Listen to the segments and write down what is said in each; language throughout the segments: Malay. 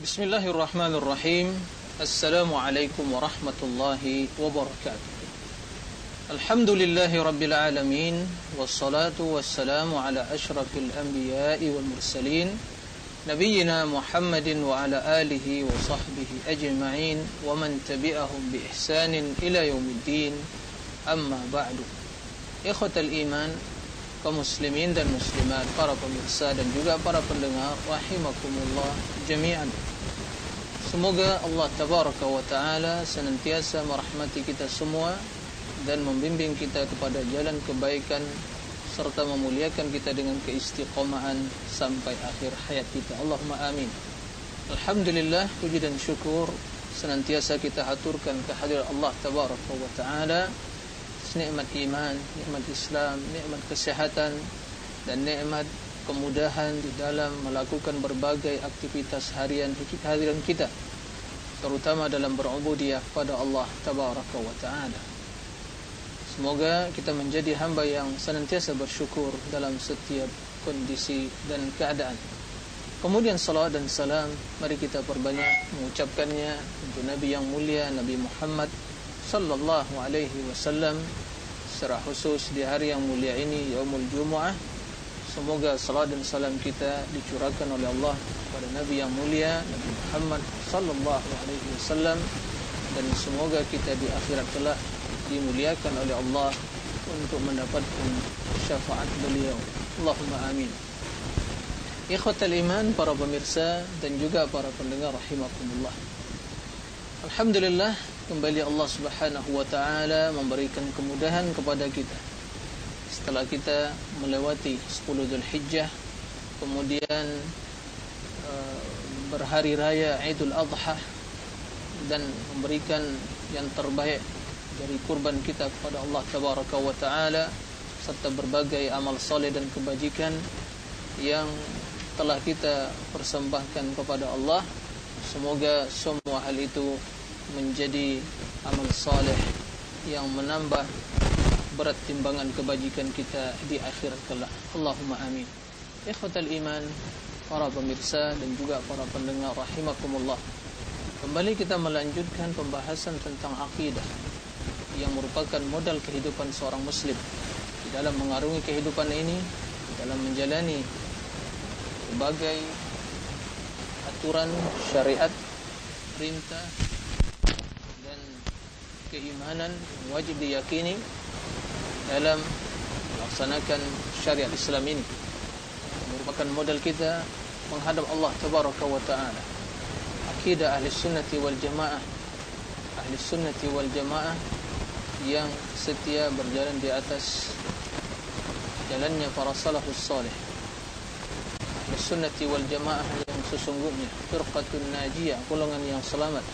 بسم الله الرحمن الرحيم السلام عليكم ورحمة الله وبركاته الحمد لله رب العالمين والصلاة والسلام على أشرف الأنبياء والمرسلين نبينا محمد وعلى آله وصحبه أجمعين ومن تبعهم بإحسان إلى يوم الدين أما بعد إخوة الإيمان kaum muslimin dan muslimat, para pemirsa dan juga para pendengar rahimakumullah jami'an. Semoga Allah tabaraka wa taala senantiasa merahmati kita semua dan membimbing kita kepada jalan kebaikan serta memuliakan kita dengan keistiqomahan sampai akhir hayat kita. Allahumma amin. Alhamdulillah puji dan syukur senantiasa kita haturkan kehadiran Allah tabaraka wa taala nikmat iman, nikmat Islam, nikmat kesehatan dan nikmat kemudahan di dalam melakukan berbagai aktivitas harian harian kita terutama dalam berubudiyah pada Allah tabaraka wa taala. Semoga kita menjadi hamba yang senantiasa bersyukur dalam setiap kondisi dan keadaan. Kemudian salawat dan salam mari kita perbanyak mengucapkannya untuk Nabi yang mulia Nabi Muhammad sallallahu alaihi wasallam. Secara khusus di hari yang mulia ini yaumul jumuah. Semoga salat dan salam kita dicurahkan oleh Allah kepada nabi yang mulia Nabi Muhammad sallallahu alaihi wasallam. Dan semoga kita di akhirat kelak dimuliakan oleh Allah untuk mendapatkan syafaat beliau. Allahumma amin. Ikhwatal iman para pemirsa dan juga para pendengar rahimakumullah Alhamdulillah kembali Allah Subhanahu wa taala memberikan kemudahan kepada kita. Setelah kita melewati 10 Zulhijjah kemudian uh, berhari raya Idul Adha dan memberikan yang terbaik dari kurban kita kepada Allah Tabaraka wa taala serta berbagai amal soleh dan kebajikan yang telah kita persembahkan kepada Allah Semoga semua hal itu menjadi amal saleh yang menambah berat timbangan kebajikan kita di akhir kelak. Allahumma amin. Ikhwatal iman, para pemirsa dan juga para pendengar rahimakumullah. Kembali kita melanjutkan pembahasan tentang akidah yang merupakan modal kehidupan seorang muslim di dalam mengarungi kehidupan ini dalam menjalani berbagai aturan syariat perintah dan keimanan wajib diyakini dalam melaksanakan syariat Islam ini. Merupakan modal kita menghadap Allah tabaraka wa taala. Akidah ahli sunnati wal jamaah. Ahli sunnati wal jamaah yang setia berjalan di atas jalannya para salafus salih sunnati wal jamaah yang sesungguhnya firqatun najiyah golongan yang selamat.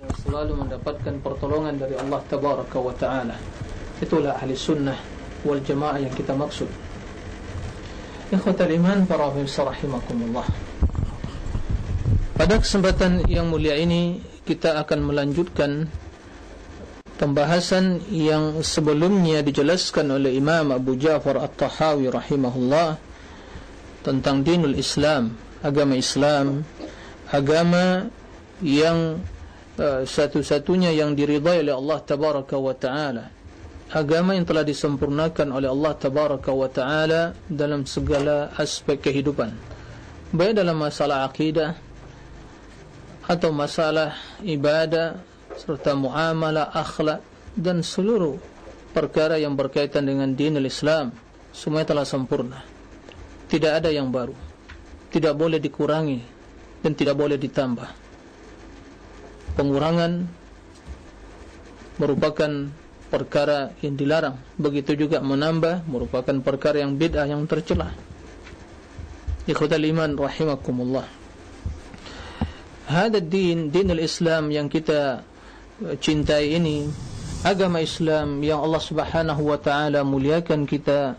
Yang selalu mendapatkan pertolongan dari Allah tabaraka wa taala. Itulah ahli sunnah wal jamaah yang kita maksud. Ikhwatal iman para rahimakumullah. Pada kesempatan yang mulia ini kita akan melanjutkan pembahasan yang sebelumnya dijelaskan oleh Imam Abu Ja'far At-Tahawi rahimahullah tentang dinul Islam, agama Islam, agama yang uh, satu-satunya yang diridai oleh Allah tabaraka wa taala. Agama yang telah disempurnakan oleh Allah tabaraka wa taala dalam segala aspek kehidupan. Baik dalam masalah akidah atau masalah ibadah serta muamalah akhlak dan seluruh perkara yang berkaitan dengan dinul Islam. Semuanya telah sempurna. Tidak ada yang baru. Tidak boleh dikurangi dan tidak boleh ditambah. Pengurangan merupakan perkara yang dilarang. Begitu juga menambah merupakan perkara yang bid'ah yang tercela ikhwatal iman rahimakumullah. Hada din dinul Islam yang kita cintai ini. Agama Islam yang Allah Subhanahu wa taala muliakan kita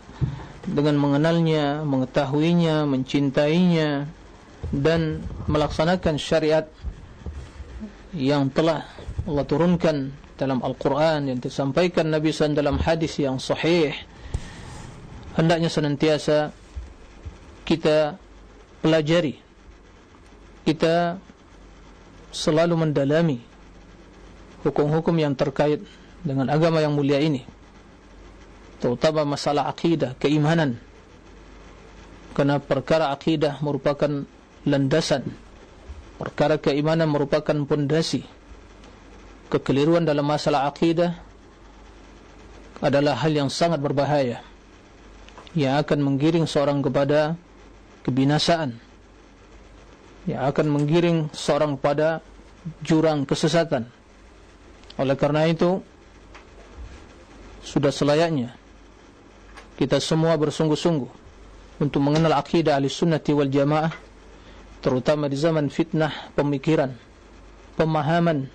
dengan mengenalnya, mengetahuinya, mencintainya dan melaksanakan syariat yang telah Allah turunkan dalam Al-Quran yang disampaikan Nabi SAW dalam hadis yang sahih. Hendaknya senantiasa kita pelajari kita selalu mendalami hukum-hukum yang terkait dengan agama yang mulia ini. Terutama masalah akidah, keimanan. Karena perkara akidah merupakan landasan. Perkara keimanan merupakan pondasi. Kekeliruan dalam masalah akidah adalah hal yang sangat berbahaya. Yang akan menggiring seorang kepada kebinasaan. Yang akan menggiring seorang pada jurang kesesatan oleh karena itu sudah selayaknya kita semua bersungguh-sungguh untuk mengenal akidah ahli sunnati wal jamaah terutama di zaman fitnah pemikiran pemahaman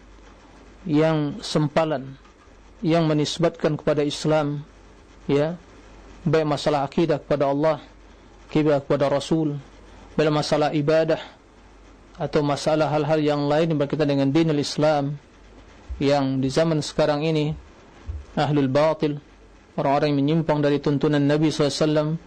yang sempalan yang menisbatkan kepada Islam ya. Baik masalah akidah kepada Allah akidah kepada Rasul baik masalah ibadah atau masalah hal-hal yang lain berkaitan dengan dinul Islam yang di zaman sekarang ini ahlul batil orang-orang yang menyimpang dari tuntunan Nabi SAW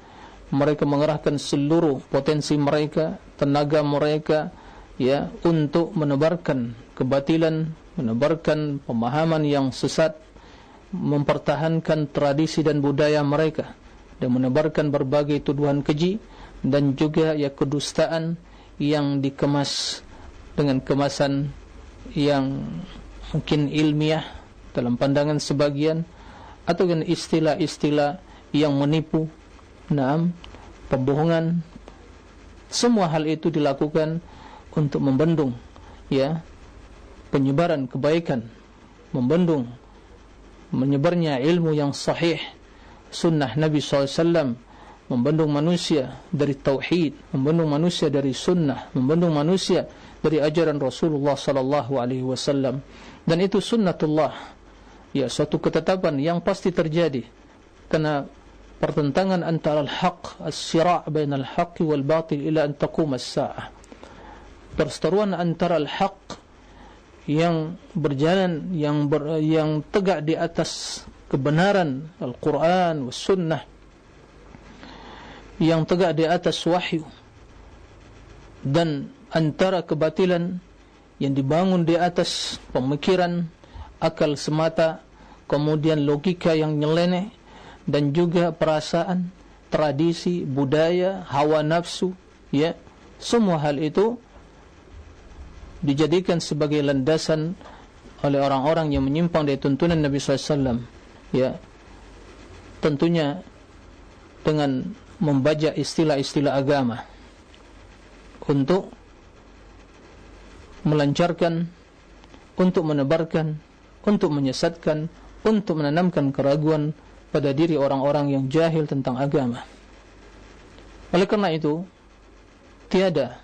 mereka mengerahkan seluruh potensi mereka, tenaga mereka ya untuk menebarkan kebatilan, menebarkan pemahaman yang sesat, mempertahankan tradisi dan budaya mereka dan menebarkan berbagai tuduhan keji dan juga ya kedustaan yang dikemas dengan kemasan yang mungkin ilmiah dalam pandangan sebagian atau dengan istilah-istilah yang menipu. Naam, pembohongan. Semua hal itu dilakukan untuk membendung ya penyebaran kebaikan, membendung menyebarnya ilmu yang sahih sunnah Nabi SAW membendung manusia dari tauhid, membendung manusia dari sunnah, membendung manusia dari ajaran Rasulullah sallallahu alaihi wasallam dan itu sunnatullah. Ya suatu ketetapan yang pasti terjadi. Karena pertentangan antara al-haq as-sira' bain al-haq wal batil ila an taqum as-sa'ah. Perseteruan antara al-haq yang berjalan yang ber, yang tegak di atas kebenaran Al-Quran was sunnah yang tegak di atas wahyu dan antara kebatilan yang dibangun di atas pemikiran akal semata kemudian logika yang nyeleneh dan juga perasaan, tradisi, budaya, hawa nafsu, ya, semua hal itu dijadikan sebagai landasan oleh orang-orang yang menyimpang dari tuntunan Nabi SAW, ya, tentunya dengan membaca istilah-istilah agama untuk melancarkan, untuk menebarkan, untuk menyesatkan, untuk menanamkan keraguan pada diri orang-orang yang jahil tentang agama. Oleh karena itu, tiada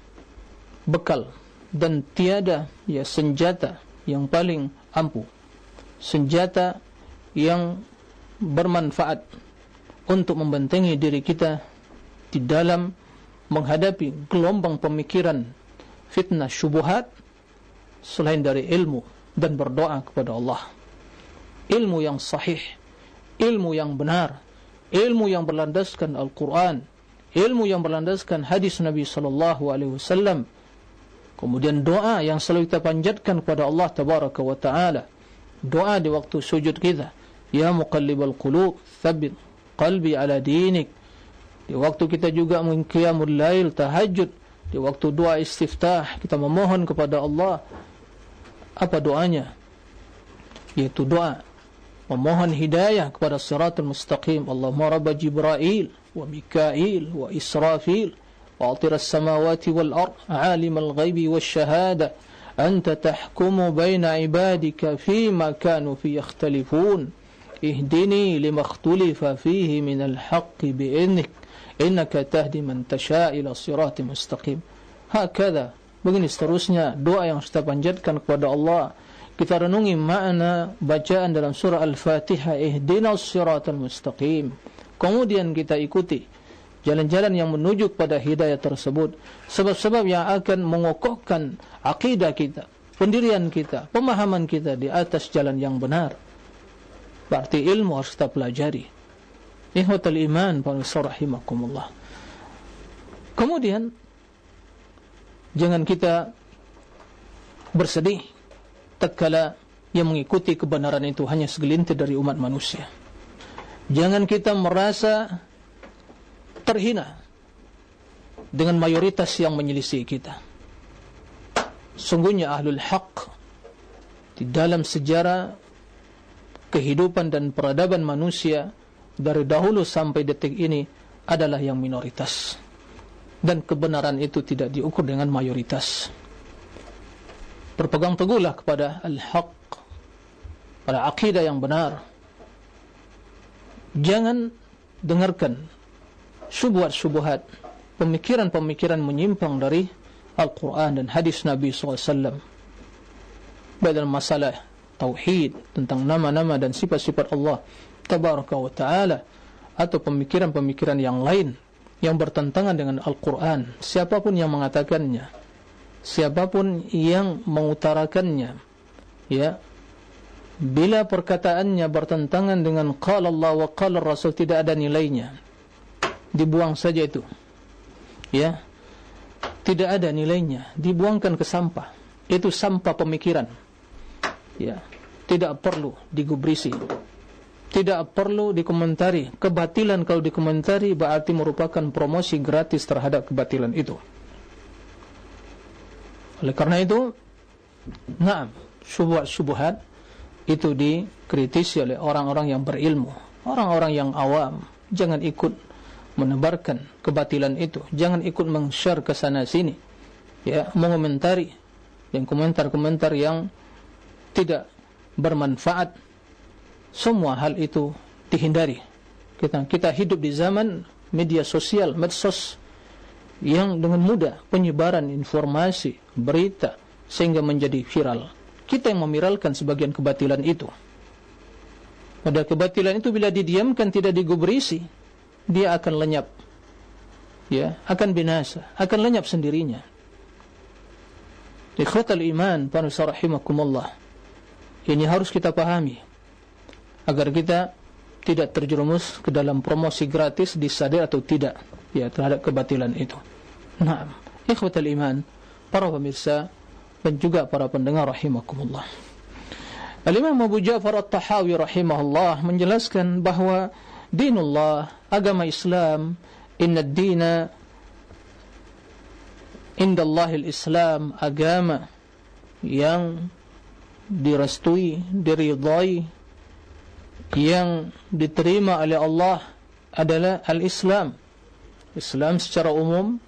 bekal dan tiada ya senjata yang paling ampuh, senjata yang bermanfaat untuk membentengi diri kita di dalam menghadapi gelombang pemikiran fitnah syubuhat selain dari ilmu dan berdoa kepada Allah. Ilmu yang sahih ilmu yang benar, ilmu yang berlandaskan Al-Quran, ilmu yang berlandaskan hadis Nabi Sallallahu Alaihi Wasallam. Kemudian doa yang selalu kita panjatkan kepada Allah Tabaraka wa Taala. Doa di waktu sujud kita. Ya muqallibal qulub, thabit qalbi ala dinik. Di waktu kita juga mengqiyamul lail, tahajud. Di waktu doa istiftah, kita memohon kepada Allah. Apa doanya? Yaitu doa. Memohon hidayah kepada siratul mustaqim. Allahumma rabba Jibrail wa Mikail wa Israfil. Wa atir as-samawati wal ard. Alim al-ghaibi wa shahada. Anta tahkumu baina ibadika fima kanu fi yakhtalifun. Ihdini lima ikhtalifa fihi min al-haqqi bi'innik innaka tahdi man tasha ila siratul mustaqim. Hakadha begini seterusnya doa yang kita panjatkan kepada Allah kita renungi makna bacaan dalam surah Al-Fatihah ihdinas siratal mustaqim. Kemudian kita ikuti jalan-jalan yang menuju kepada hidayah tersebut sebab-sebab yang akan mengokohkan akidah kita pendirian kita pemahaman kita di atas jalan yang benar. Berarti ilmu harus kita pelajari. Ihwatal iman para rahimakumullah. Kemudian jangan kita bersedih tatkala yang mengikuti kebenaran itu hanya segelintir dari umat manusia. Jangan kita merasa terhina dengan mayoritas yang menyelisih kita. Sungguhnya ahlul haq di dalam sejarah kehidupan dan peradaban manusia dari dahulu sampai detik ini adalah yang minoritas. Dan kebenaran itu tidak diukur dengan mayoritas. Berpegang teguhlah kepada al-haq pada akidah yang benar. Jangan dengarkan syubhat-syubhat pemikiran-pemikiran menyimpang dari Al-Quran dan hadis Nabi SAW dalam masalah tauhid tentang nama-nama dan sifat-sifat Allah tabaraka wa ta'ala atau pemikiran-pemikiran yang lain yang bertentangan dengan Al-Quran. Siapapun yang mengatakannya. Siapapun yang mengutarakannya. Ya. Bila perkataannya bertentangan dengan qala Allah wa qala Rasul tidak ada nilainya. Dibuang saja itu. Ya. Tidak ada nilainya. Dibuangkan ke sampah. Itu sampah pemikiran. Ya. Tidak perlu digubrisi tidak perlu dikomentari. Kebatilan kalau dikomentari berarti merupakan promosi gratis terhadap kebatilan itu. Oleh karena itu na'am syubhat-syubhat itu dikritisi oleh orang-orang yang berilmu. Orang-orang yang awam jangan ikut menebarkan kebatilan itu. Jangan ikut meng-share ke sana sini. Ya mengomentari yang komentar-komentar yang tidak bermanfaat semua hal itu dihindari kita kita hidup di zaman media sosial medsos yang dengan mudah penyebaran informasi berita sehingga menjadi viral kita yang memiralkan sebagian kebatilan itu. Pada kebatilan itu bila didiamkan tidak digubrisi, dia akan lenyap. Ya, akan binasa, akan lenyap sendirinya. Ikhwatal iman, panusah rahimakumullah. Ini harus kita pahami. Agar kita tidak terjerumus ke dalam promosi gratis disadar atau tidak ya terhadap kebatilan itu. Nah, ikhwatal iman, para pemirsa dan juga para pendengar rahimakumullah. Al-Imam Abu Ja'far At-Tahawi rahimahullah menjelaskan bahawa dinullah, agama Islam, inna ad-dina inda Allah al-Islam, agama yang direstui, diridai, yang diterima oleh Allah adalah al-Islam. Islam secara umum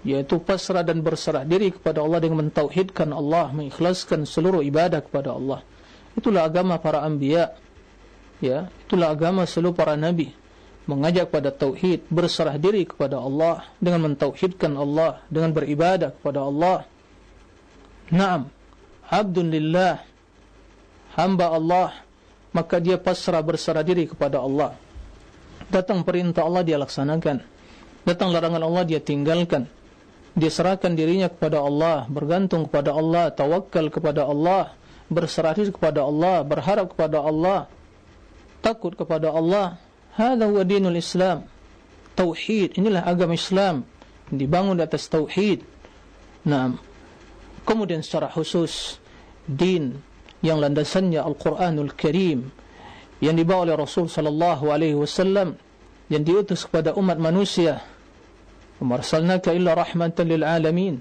yaitu pasrah dan berserah diri kepada Allah dengan mentauhidkan Allah, mengikhlaskan seluruh ibadah kepada Allah. Itulah agama para anbiya. Ya, itulah agama seluruh para nabi. Mengajak pada tauhid, berserah diri kepada Allah dengan mentauhidkan Allah, dengan beribadah kepada Allah. Naam, abdun lillah, hamba Allah, maka dia pasrah berserah diri kepada Allah. Datang perintah Allah dia laksanakan. Datang larangan Allah dia tinggalkan dia serahkan dirinya kepada Allah, bergantung kepada Allah, tawakal kepada Allah, berserah diri kepada Allah, berharap kepada Allah, takut kepada Allah. Hada huwa dinul Islam. Tauhid, inilah agama Islam dibangun di atas tauhid. Nah, kemudian secara khusus din yang landasannya Al-Qur'anul Karim yang dibawa oleh Rasul sallallahu alaihi wasallam yang diutus kepada umat manusia Marsalnaka illa rahmatan lil alamin.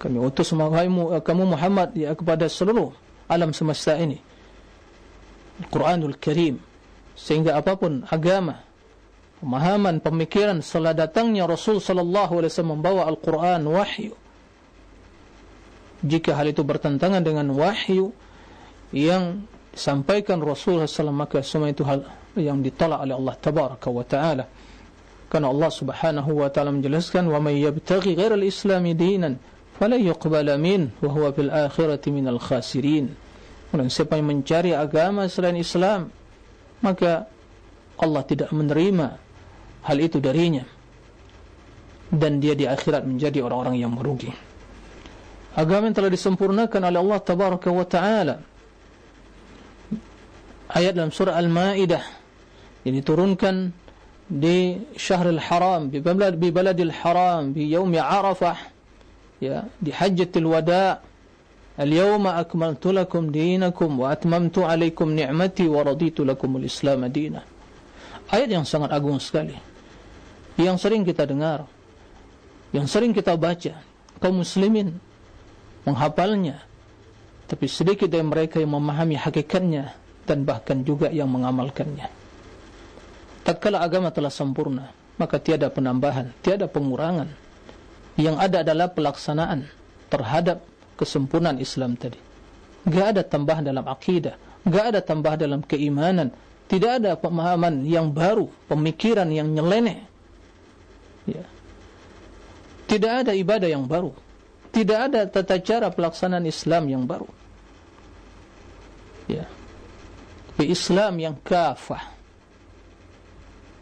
Kami utus kamu Muhammad ya kepada seluruh alam semesta ini. Al-Quranul Karim. Sehingga apapun agama, pemahaman, pemikiran setelah datangnya Rasul sallallahu alaihi wasallam membawa Al-Quran wahyu. Jika hal itu bertentangan dengan wahyu yang disampaikan Rasul sallallahu alaihi wasallam maka semua itu hal yang ditolak oleh Allah tabaraka wa taala. Karena Allah Subhanahu wa taala menjelaskan wa may yabtaghi ghayra al-islam dinan fala yuqbal min wa huwa fil akhirati minal khasirin. Dan siapa yang mencari agama selain Islam maka Allah tidak menerima hal itu darinya dan dia di akhirat menjadi orang-orang yang merugi. Agama yang telah disempurnakan oleh Allah tabaraka wa taala. Ayat dalam surah Al-Maidah yang diturunkan di syahrul haram di balad di baladil haram di yaum arafah ya di hajjatul wada. Al-yawma akmaltu lakum dinakum wa atmamtu alaikum ni'mati wa raditu lakum al-islam dina. Ayat yang sangat agung sekali. Yang sering kita dengar yang sering kita baca kaum muslimin menghafalnya. Tapi sedikit dari mereka yang memahami hakikatnya dan bahkan juga yang mengamalkannya. Tatkala agama telah sempurna maka tiada penambahan tiada pengurangan. Yang ada adalah pelaksanaan terhadap kesempurnaan Islam tadi. Tidak ada tambahan dalam akidah tidak ada tambahan dalam keimanan tidak ada pemahaman yang baru pemikiran yang nyeleneh. Ya. Tidak ada ibadah yang baru. Tidak ada tata cara pelaksanaan Islam yang baru. Ya. Tapi Islam yang kafah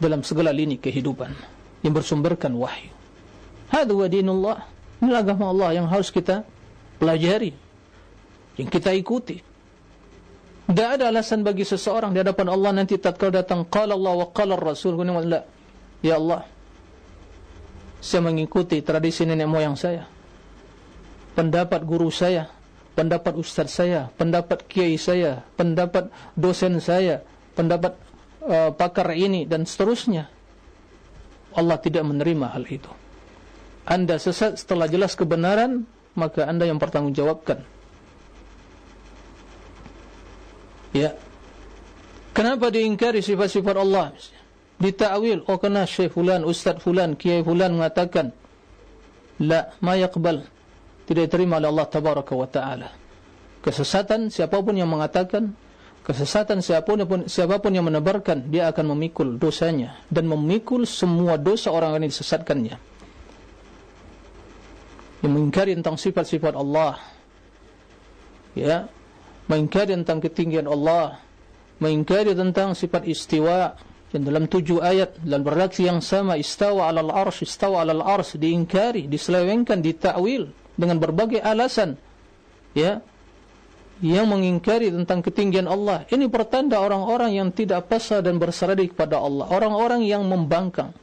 dalam segala lini kehidupan yang bersumberkan wahyu. Hadu wa dinullah. Ini agama Allah yang harus kita pelajari. Yang kita ikuti. Tidak ada alasan bagi seseorang di hadapan Allah nanti tatkala datang qala Allah wa qala Rasul. Ya Allah, saya mengikuti tradisi nenek moyang saya pendapat guru saya pendapat ustaz saya pendapat kiai saya pendapat dosen saya pendapat uh, pakar ini dan seterusnya. Allah tidak menerima hal itu. Anda sesat setelah jelas kebenaran maka anda yang bertanggungjawabkan ya. Kenapa diingkari sifat-sifat Allah? Ditakwil oh kena syekh fulan ustaz fulan kiai fulan mengatakan la ma yaqbal tidak diterima oleh Allah tabaraka wa taala. Kesesatan siapapun yang mengatakan kesesatan siapapun siapapun yang menebarkan dia akan memikul dosanya. Dan memikul semua dosa orang yang disesatkannya. Yang mengingkari tentang sifat-sifat Allah. Ya. Mengingkari tentang ketinggian Allah. Mengingkari tentang sifat istiwa. Dan dalam tujuh ayat dalam redaksi yang sama istawa alal arsh istawa alal arsh diingkari diselewengkan ditakwil dengan berbagai alasan ya yang mengingkari tentang ketinggian Allah. Ini pertanda orang-orang yang tidak pasal dan berserah kepada Allah. Orang-orang yang membangkang.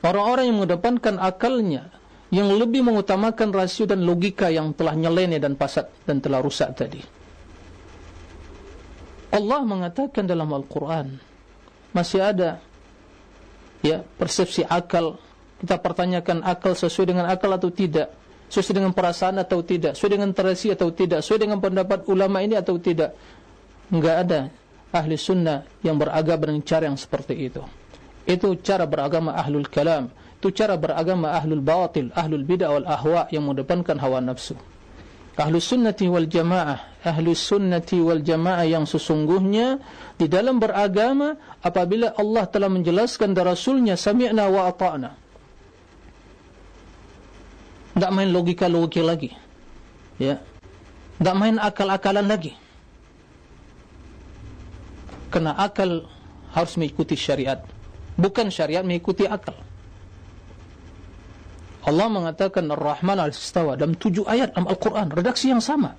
Orang-orang yang mengedepankan akalnya. Yang lebih mengutamakan rasio dan logika yang telah nyeleneh dan pasat dan telah rusak tadi. Allah mengatakan dalam Al-Quran masih ada ya persepsi akal. Kita pertanyakan akal sesuai dengan akal atau tidak sesuai dengan perasaan atau tidak sesuai dengan tradisi atau tidak sesuai dengan pendapat ulama ini atau tidak. Enggak ada ahli sunnah yang beragama dengan cara yang seperti itu. Itu cara beragama ahlul kalam. Itu cara beragama ahlul batil ahlul bid'ah wal ahwa yang mengedepankan hawa nafsu. Ahlu sunnati wal jamaah ahlu sunnati wal jamaah yang sesungguhnya di dalam beragama apabila Allah telah menjelaskan dari Rasulnya sami'na wa ata'na tidak main logika-logika lagi ya tidak main akal-akalan lagi kena akal harus mengikuti syariat bukan syariat mengikuti akal Allah mengatakan Ar-Rahman al-Istawa dalam tujuh ayat dalam Al-Quran, redaksi yang sama.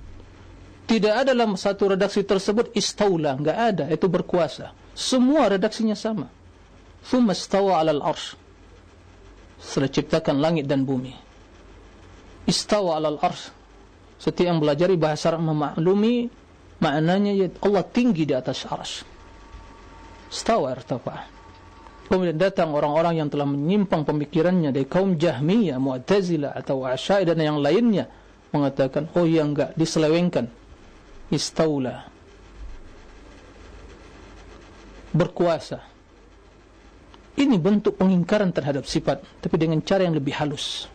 Tidak ada dalam satu redaksi tersebut istawla, enggak ada, itu berkuasa. Semua redaksinya sama. Thumma istawa alal arsh. Setelah ciptakan langit dan bumi. Istawa alal arsh. Setiap yang belajar bahasa Arab memaklumi maknanya ya Allah tinggi di atas arsh. Istawa irtafa'ah. Kemudian datang orang-orang yang telah menyimpang pemikirannya dari kaum Jahmiyah, Mu'tazilah atau Asy'ari dan yang lainnya mengatakan, "Oh ya enggak, diselewengkan." Istaula. Berkuasa. Ini bentuk pengingkaran terhadap sifat, tapi dengan cara yang lebih halus.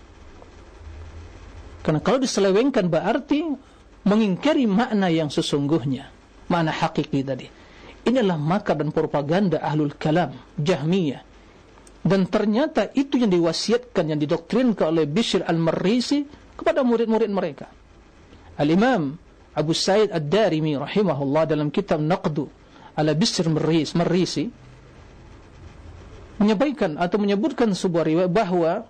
Karena kalau diselewengkan berarti mengingkari makna yang sesungguhnya, makna hakiki tadi. Inilah makar dan propaganda ahlul kalam jahmiyah. Dan ternyata itu yang diwasiatkan yang didoktrinkan oleh Bishr al-Marrisi kepada murid-murid mereka. Al-imam Abu Sa'id ad-Darimi rahimahullah dalam kitab Naqdu ala Bishr al-Marrisi Marrisi, menyampaikan atau menyebutkan sebuah riwayat bahawa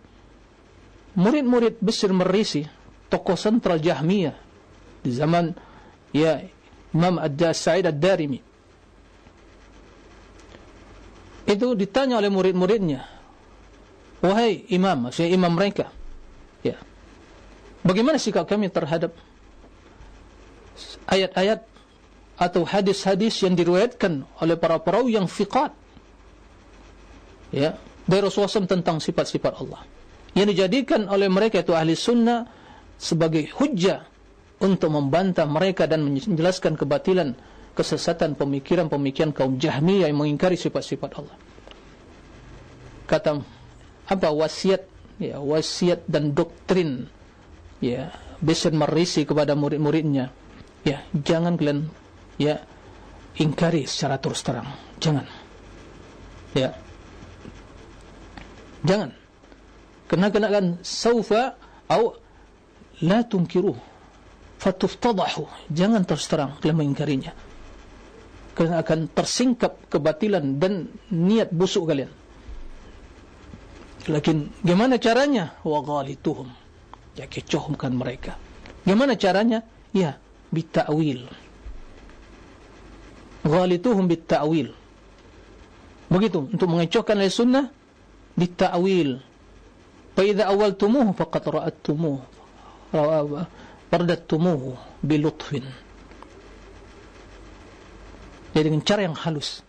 murid-murid Bishr al-Marrisi tokoh sentral jahmiyah di zaman ya Imam Ad-Sa'id ad-Darimi. Itu ditanya oleh murid-muridnya wahai imam maksudnya imam mereka ya Bagaimana sikap kami terhadap ayat-ayat atau hadis-hadis yang diriwayatkan oleh para perawi yang fiqat ya dari Rasulullah tentang sifat-sifat Allah? Yang dijadikan oleh mereka itu ahli sunnah sebagai hujah untuk membantah mereka dan menjelaskan kebatilan kesesatan pemikiran-pemikiran kaum Jahmiyah yang mengingkari sifat-sifat Allah. Kata apa wasiat? Ya wasiat dan doktrin. Ya Besen merisi kepada murid-muridnya. Ya jangan kalian ya ingkari secara terus terang. Jangan. Ya. Jangan. Kena kena kan saufa atau la tunkiruh fatuftadahu jangan terus terang kalian mengingkarinya. Kalian akan tersingkap kebatilan dan niat busuk kalian. Lakin gimana caranya? Wa ghalituhum. Ya kecohumkan mereka. Gimana caranya? Ya bitawil ghalituhum bitawil begitu untuk mengecohkan al sunnah bitawil fa idza awaltumuhu faqad ra'attumuhu wardattumuhu bilutfin. Jadi dengan cara yang halus.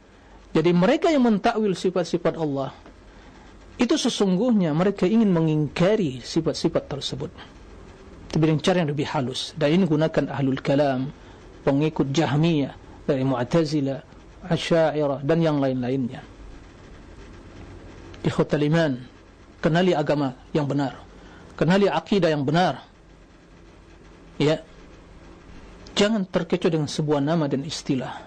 Jadi mereka yang mentakwil sifat-sifat Allah itu sesungguhnya mereka ingin mengingkari sifat-sifat tersebut. Tapi dengan cara yang lebih halus. Dan ini gunakan ahlul kalam pengikut jahmiyah dari mu'tazila asyairah dan yang lain-lainnya. Ikhwatal iman kenali agama yang benar. Kenali akidah yang benar ya jangan terkecoh dengan sebuah nama dan istilah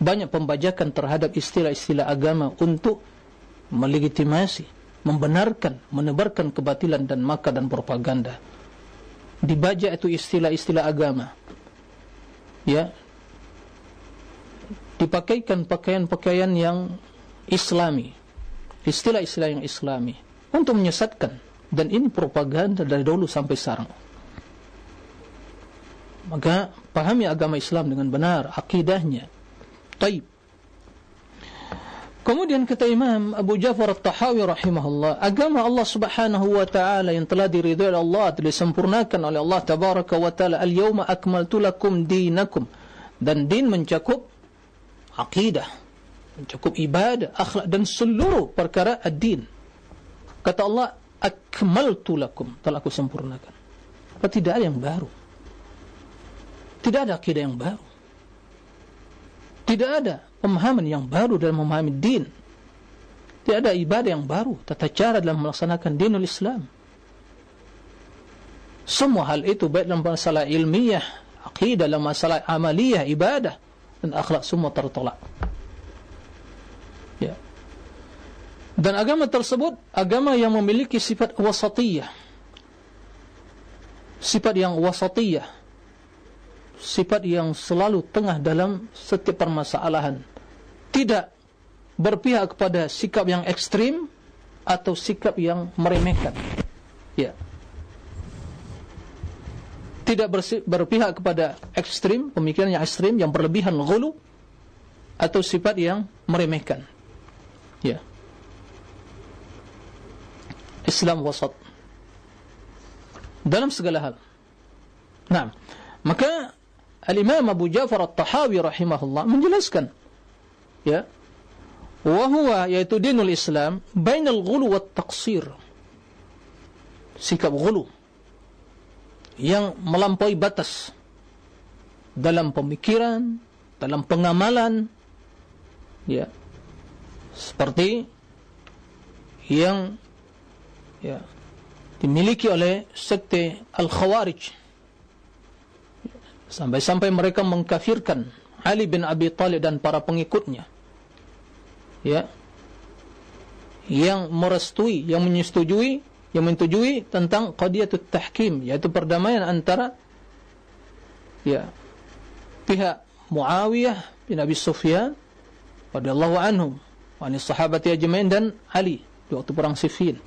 banyak pembajakan terhadap istilah-istilah agama untuk melegitimasi membenarkan, menebarkan kebatilan dan maka dan propaganda. Dibaca itu istilah-istilah agama. Ya. Dipakaikan pakaian-pakaian yang islami. Istilah-istilah yang islami. Untuk menyesatkan. Dan ini propaganda dari dulu sampai sekarang. Maka pahami agama Islam dengan benar. Akidahnya. Taib. Kemudian kata Imam Abu Jafar At-Tahawi rahimahullah, agama Allah Subhanahu wa taala yang telah diridhai oleh Allah, disempurnakan oleh Allah tabaraka wa taala, "Al-yauma akmaltu lakum dinakum." Dan din mencakup akidah, mencakup ibadah, akhlak dan seluruh perkara ad-din. Kata Allah, "Akmaltu lakum." Telah aku sempurnakan. Tidak ada yang baru? Tidak ada akidah yang baru. Tidak ada pemahaman yang baru dalam memahami din. Tidak ada ibadah yang baru, tata cara dalam melaksanakan dinul Islam. Semua hal itu baik dalam masalah ilmiah, akidah, dalam masalah amaliyah, ibadah dan akhlak semua tertolak. Ya. Dan agama tersebut agama yang memiliki sifat wasatiyah. Sifat yang wasatiyah. Sifat yang selalu tengah dalam setiap permasalahan tidak berpihak kepada sikap yang ekstrim atau sikap yang meremehkan. Ya. Tidak berpihak kepada ekstrim, pemikiran yang ekstrim, yang berlebihan gulu atau sifat yang meremehkan. Ya. Islam wasat. Dalam segala hal. Nah, maka Al-Imam Abu Ja'far At-Tahawi rahimahullah menjelaskan ya wa huwa yaitu dinul Islam bainal ghulu wat taqsir. Sikap ghulu yang melampaui batas dalam pemikiran dalam pengamalan ya seperti yang ya dimiliki oleh sekte al-khawarij sampai-sampai mereka mengkafirkan Ali bin Abi Talib dan para pengikutnya. Ya. Yang merestui yang menyetujui yang menyetujui tentang qadiyatut tahkim yaitu perdamaian antara ya pihak Muawiyah bin Abi Sufyan radhiyallahu anhum wa ni sahabat ajmain dan Ali di waktu perang Siffin.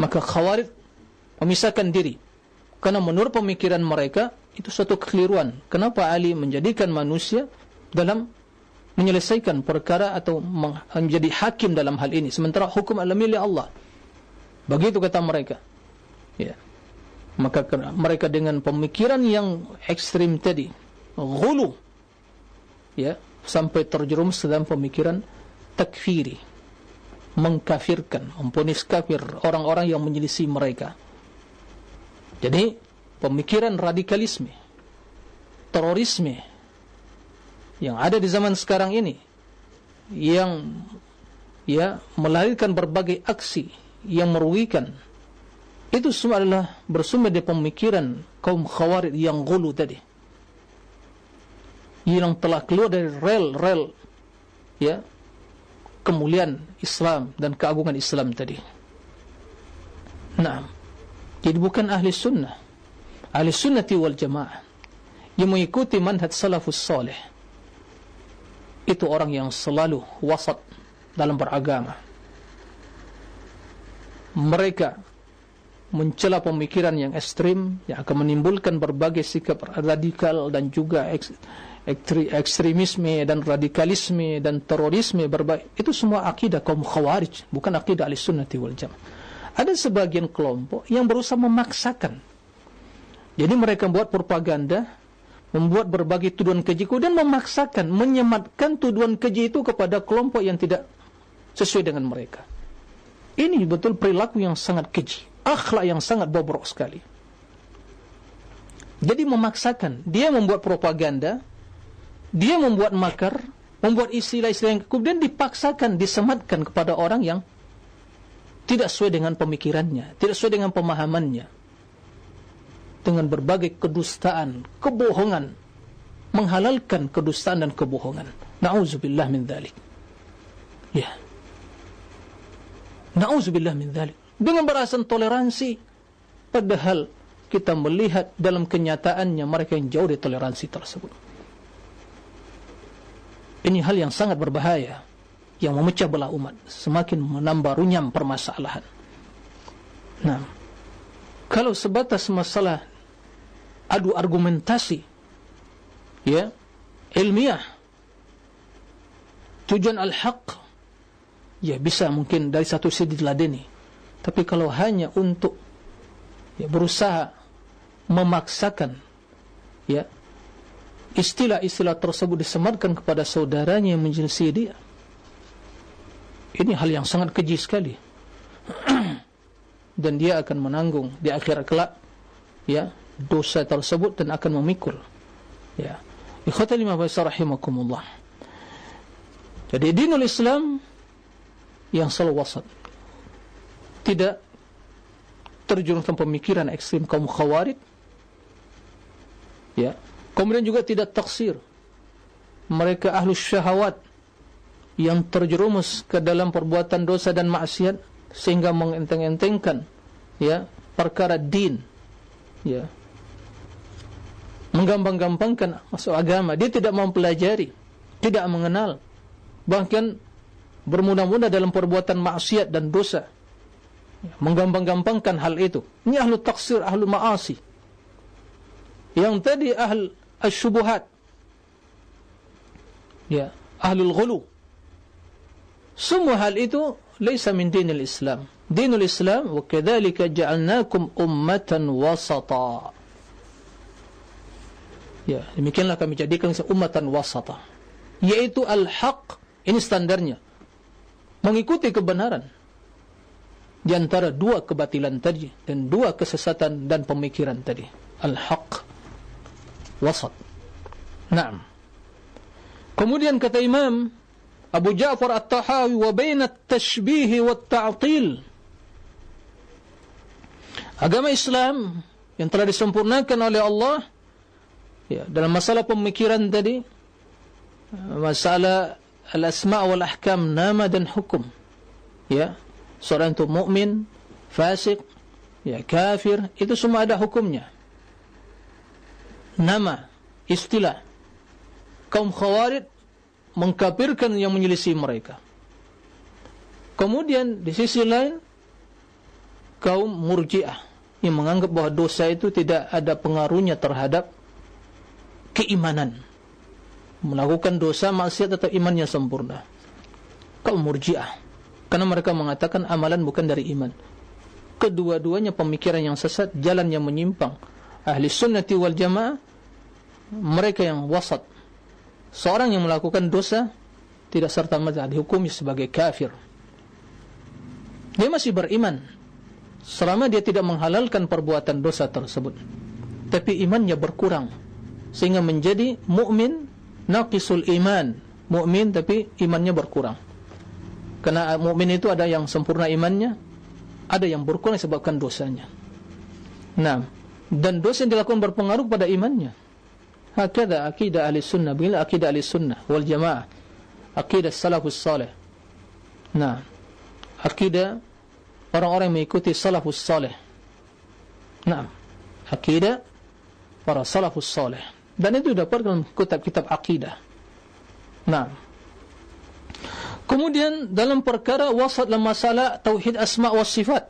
Maka khawarij memisahkan diri. Karena menurut pemikiran mereka itu suatu kekeliruan. Kenapa Ali menjadikan manusia dalam menyelesaikan perkara atau menjadi hakim dalam hal ini? Sementara hukum adalah milik Allah. Begitu kata mereka. Ya. Maka mereka dengan pemikiran yang ekstrim tadi gulu ya sampai terjerumus dalam pemikiran takfiri mengkafirkan memponis kafir orang-orang yang menyelisih mereka. Jadi pemikiran radikalisme terorisme yang ada di zaman sekarang ini yang ya melahirkan berbagai aksi yang merugikan. Itu semua adalah bersumber dari pemikiran kaum khawarid yang gulu tadi. Yang telah keluar dari rel-rel ya kemuliaan Islam dan keagungan Islam tadi. Nah jadi bukan ahli sunnah ahli sunnati wal jamaah yang mengikuti manhaj salafus salih. Itu orang yang selalu wasat dalam beragama. Mereka mencela pemikiran yang ekstrim yang akan menimbulkan berbagai sikap radikal dan juga ekstremisme dan radikalisme dan terorisme berbagai itu semua akidah kaum khawarij bukan akidah ahli sunnati wal jamaah. Ada sebagian kelompok yang berusaha memaksakan jadi mereka membuat propaganda membuat berbagai tuduhan keji dan memaksakan menyematkan tuduhan keji itu kepada kelompok yang tidak sesuai dengan mereka ini betul perilaku yang sangat keji akhlak yang sangat bobrok sekali. Jadi memaksakan, dia membuat propaganda, dia membuat makar, membuat istilah-istilah yang kemudian dipaksakan, disematkan kepada orang yang tidak sesuai dengan pemikirannya, tidak sesuai dengan pemahamannya. Dengan berbagai kedustaan, kebohongan, menghalalkan kedustaan dan kebohongan. Na'udzubillah min dhalik. Ya. Na'udzubillah min dhalik dengan berasan toleransi padahal kita melihat dalam kenyataannya mereka yang jauh dari toleransi tersebut ini hal yang sangat berbahaya yang memecah belah umat semakin menambah runyam permasalahan nah kalau sebatas masalah adu argumentasi ya ilmiah. Tujuan al-haq ya bisa mungkin dari satu sisi diladeni. Tapi kalau hanya untuk ya, berusaha memaksakan ya istilah-istilah tersebut disematkan kepada saudaranya yang menjelaskan dia ini hal yang sangat keji sekali. Dan dia akan menanggung di akhir kelak ya dosa tersebut dan akan memikul. Ya. Ikhwata lima bahasa rahimakumullah. Jadi dinul Islam yang selalu wasat. Tidak terjun dalam pemikiran ekstrim kaum khawarid ya. Kemudian juga tidak taksir. Mereka ahlu syahwat yang terjerumus ke dalam perbuatan dosa dan maksiat sehingga mengenteng-entengkan ya perkara din. Ya menggampang-gampangkan masuk agama dia tidak mempelajari tidak mengenal bahkan bermudah-mudah dalam perbuatan maksiat dan dosa menggampang-gampangkan hal itu. Ini ahlu taksir, ahlu ma'asi. Yang tadi ahl asyubuhat. Ya, ahlul ghulu. Semua hal itu laisa min dinil Islam. Dinul Islam wa kadzalika ja'alnakum ummatan wasata. Ya, demikianlah kami jadikan ummatan wasata. Yaitu al-haq, ini standarnya. Mengikuti kebenaran. Di antara dua kebatilan tadi dan dua kesesatan dan pemikiran tadi. Al-haq wasat. Na'am. Kemudian kata imam Abu Ja'far At-Tahawi wa baina at-tashbih wa at-ta'til. Agama Islam yang telah disempurnakan oleh Allah ya dalam masalah pemikiran tadi masalah al-asma' wal ahkam nama dan hukum ya seorang itu mukmin, fasik, ya kafir, itu semua ada hukumnya. Nama, istilah kaum khawarid mengkafirkan yang menyelisih mereka. Kemudian di sisi lain kaum murjiah yang menganggap bahawa dosa itu tidak ada pengaruhnya terhadap keimanan. Melakukan dosa maksiat atau imannya sempurna. Kaum murjiah. Karena mereka mengatakan amalan bukan dari iman. kedua-duanya pemikiran yang sesat jalan yang menyimpang ahli sunnati wal jamaah mereka yang wasat seorang yang melakukan dosa tidak serta merta dihukumi sebagai kafir dia masih beriman selama dia tidak menghalalkan perbuatan dosa tersebut tapi imannya berkurang sehingga menjadi mukmin naqisul iman. Mukmin tapi imannya berkurang. Karena mukmin itu ada yang sempurna imannya ada yang berkurang disebabkan dosanya. Nah dan dosa yang dilakukan berpengaruh pada imannya. Hakada akidah ahli sunnah. Bila akidah ahli sunnah wal jamaah. Akidah salafus salih. Nah akidah orang-orang mengikuti salafus salih. Nah akidah para salafus salih dan itu dapat dalam kitab-kitab akidah nah kemudian dalam perkara wasat dalam masalah tauhid asma wa sifat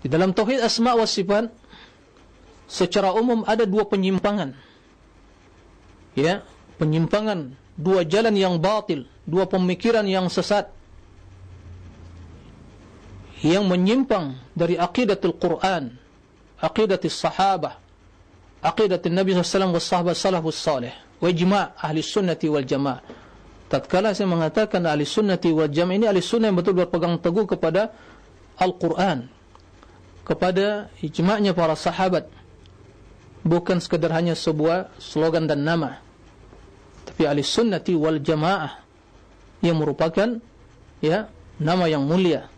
di dalam tauhid asma wa sifat secara umum ada dua penyimpangan. Ya, penyimpangan, dua jalan yang batil, dua pemikiran yang sesat. Yang menyimpang dari aqidatul Quran, aqidatul sahabah, aqidatul Nabi SAW wa sahabat salafus salih, wa ijma' ahli sunnati wal jamaah. Tatkala saya mengatakan ahli sunnati wal jamaah ini ahli sunnah yang betul berpegang teguh kepada Al-Quran, kepada ijma'nya para sahabat, bukan sekadar hanya sebuah slogan dan nama. Tapi ahli sunnati wal jamaah yang merupakan ya nama yang mulia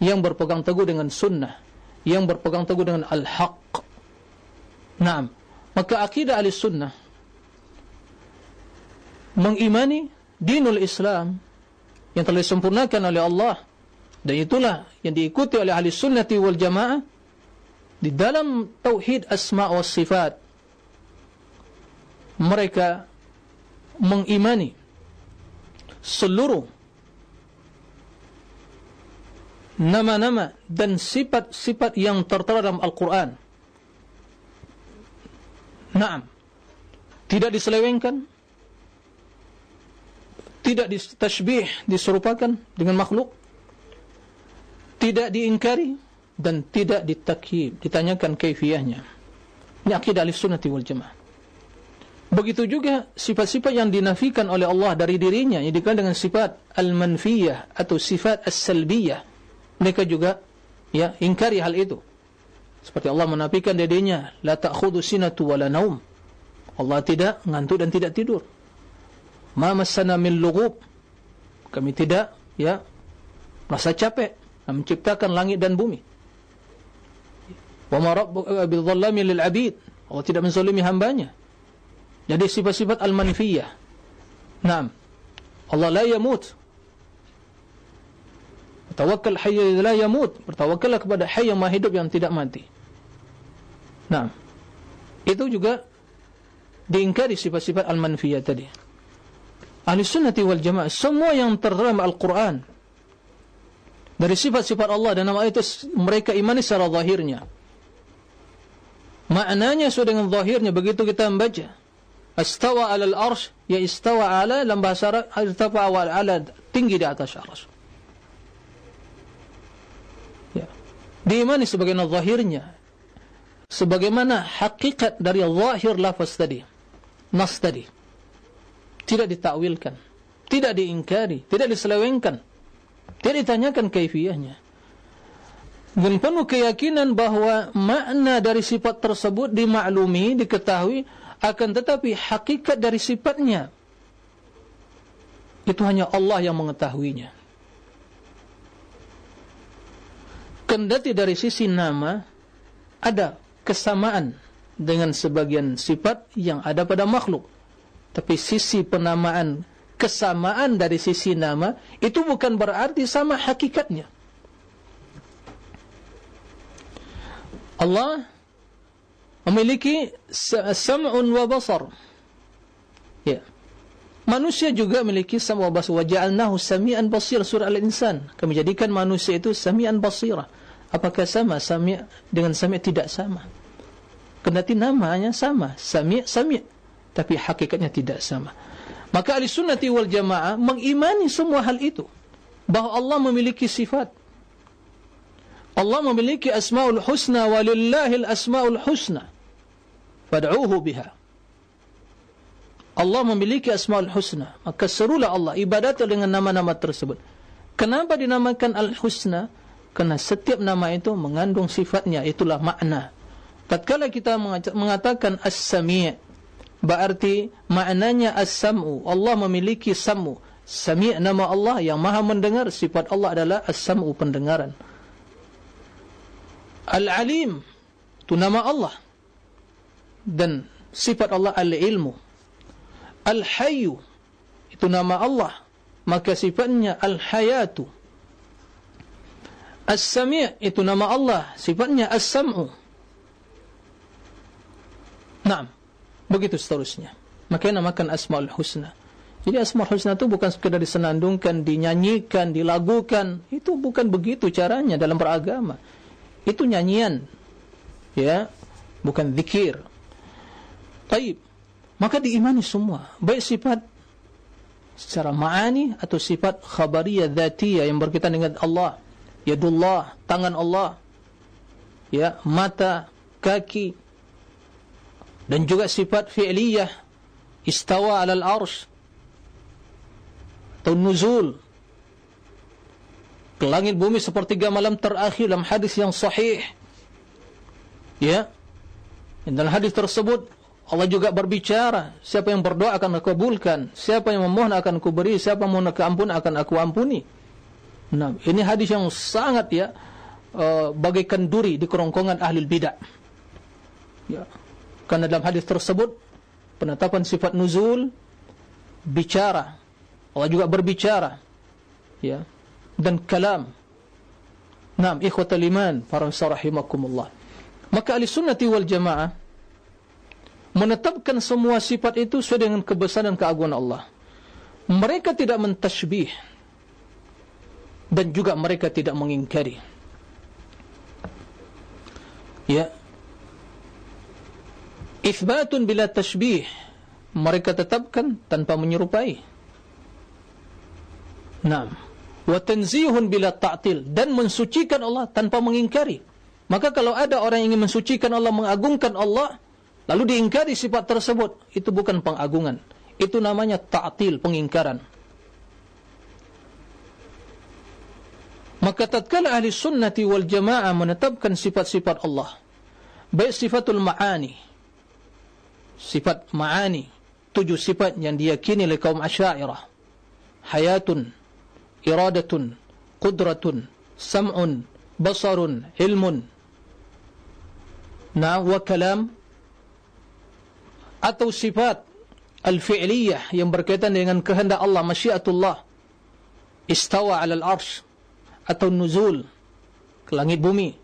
yang berpegang teguh dengan sunnah yang berpegang teguh dengan al-haq. Naam maka akidah ahli sunnah mengimani dinul islam yang telah disempurnakan oleh Allah dan itulah yang diikuti oleh ahli sunnati wal jamaah di dalam tauhid asma wa sifat mereka mengimani seluruh nama-nama dan sifat-sifat yang tertera dalam Al-Quran. Naam. Tidak diselewengkan. Tidak ditashbih, diserupakan dengan makhluk. Tidak diingkari dan tidak ditakyib, ditanyakan kaifiyahnya. Ini akidah al-sunnati wal jamaah. Begitu juga sifat-sifat yang dinafikan oleh Allah dari dirinya, yang dikenal dengan sifat al-manfiyah atau sifat as-salbiyah. Mereka juga ya ingkari hal itu. Seperti Allah menafikan dirinya, la ta'khudhu sinatu wa la naum. Allah tidak ngantuk dan tidak tidur. Ma massana min lughub. Kami tidak ya merasa capek menciptakan langit dan bumi. Wa ma rabbuka bil dhallami lil 'abid. Allah tidak menzalimi hambanya. Jadi sifat-sifat al-manfiyah. Naam. Allah la yamut. Tawakkal hayy la yamut. Bertawakkallah kepada hayy yang hidup yang tidak mati. Naam. Itu juga diingkari sifat-sifat al-manfiyah tadi. Ahli sunnati wal jamaah semua yang terdalam Al-Quran dari sifat-sifat Allah dan nama itu mereka imani secara zahirnya maknanya sesuai dengan zahirnya begitu kita membaca istawa ala al-arsh ya istawa ala dalam bahasa Arab ala tinggi di atas arsh ya diimani sebagaimana zahirnya sebagaimana hakikat dari zahir lafaz tadi nas tadi tidak ditakwilkan tidak diingkari tidak diselewengkan tidak ditanyakan kaifiyahnya dan penuh keyakinan bahawa makna dari sifat tersebut dimaklumi, diketahui, akan tetapi hakikat dari sifatnya itu hanya Allah yang mengetahuinya. Kendati dari sisi nama ada kesamaan dengan sebagian sifat yang ada pada makhluk. Tapi sisi penamaan kesamaan dari sisi nama itu bukan berarti sama hakikatnya. Allah memiliki sam'un wa basar. Ya. Manusia juga memiliki sam'un wa basar. Wa ja'alnahu sami'an basir surah Al-Insan. Kami jadikan manusia itu sami'an basirah. Apakah sama? Sami' dengan sami' tidak sama? Kendati namanya sama, sami' sami' tapi hakikatnya tidak sama. Maka ahli sunnati wal jamaah mengimani semua hal itu. Bahawa Allah memiliki sifat. Allah memiliki asmaul husna walillahil asmaul husna. Fad'uuhu biha. Allah memiliki asmaul husna. Maka serulah Allah ibadat dengan nama-nama tersebut. Kenapa dinamakan al-husna kerana setiap nama itu mengandung sifatnya itulah makna. Tatkala kita mengatakan as-sami' berarti maknanya as-sam'u Allah memiliki sam'u. Sami' nama Allah yang maha mendengar sifat Allah adalah as-sam'u pendengaran. Al-Alim itu nama Allah. Dan sifat Allah Al-Ilmu. Al-Hayyu itu nama Allah. Maka sifatnya Al-Hayatu As-Sami' itu nama Allah. Sifatnya As-Sam'u. Naam. Begitu seterusnya. Maka namakan Asma'ul Husna. Jadi Asma'ul Husna itu bukan sekadar disenandungkan dinyanyikan, dilagukan. Itu bukan begitu caranya dalam beragama. Itu nyanyian. Ya. Bukan zikir. Taib. Maka diimani semua. Baik sifat secara ma'ani atau sifat khabariyah dhatiyah yang berkaitan dengan Allah yadullah tangan Allah. Ya mata kaki. Dan juga sifat fi'liyah. Istawa 'alal arsh. Atau nuzul. Ke langit bumi sepertiga malam terakhir dalam hadis yang sahih. Ya. Dalam hadis tersebut Allah juga berbicara, siapa yang berdoa akan aku kabulkan, siapa yang memohon akan aku beri, siapa yang memohon ampun akan aku ampuni. Nah, ini hadis yang sangat ya uh, bagaikan duri di kerongkongan ahli bidah. Ya. Karena dalam hadis tersebut penetapan sifat nuzul bicara. Allah juga berbicara. Ya dan kalam. Naam, ikhwatal iman, para rahimakumullah. Maka ahli sunnati wal jamaah menetapkan semua sifat itu sesuai dengan kebesaran dan keagungan Allah. Mereka tidak mentashbih dan juga mereka tidak mengingkari. Ya. Ithbatun bila tashbih mereka tetapkan tanpa menyerupai. Naam wa tanzihun bila ta'til dan mensucikan Allah tanpa mengingkari maka kalau ada orang yang ingin mensucikan Allah mengagungkan Allah lalu diingkari sifat tersebut itu bukan pengagungan itu namanya ta'til pengingkaran maka tatkala ahli sunnati wal jamaah menetapkan sifat-sifat Allah baik sifatul ma'ani sifat ma'ani tujuh sifat yang diyakini oleh kaum asyairah hayatun iradatun, qudratun, sam'un, basarun, ilmun, na wa kalam, atau sifat al-fi'liyah yang berkaitan dengan kehendak Allah, masyiatullah, istawa alal arsh, atau nuzul, ke langit bumi,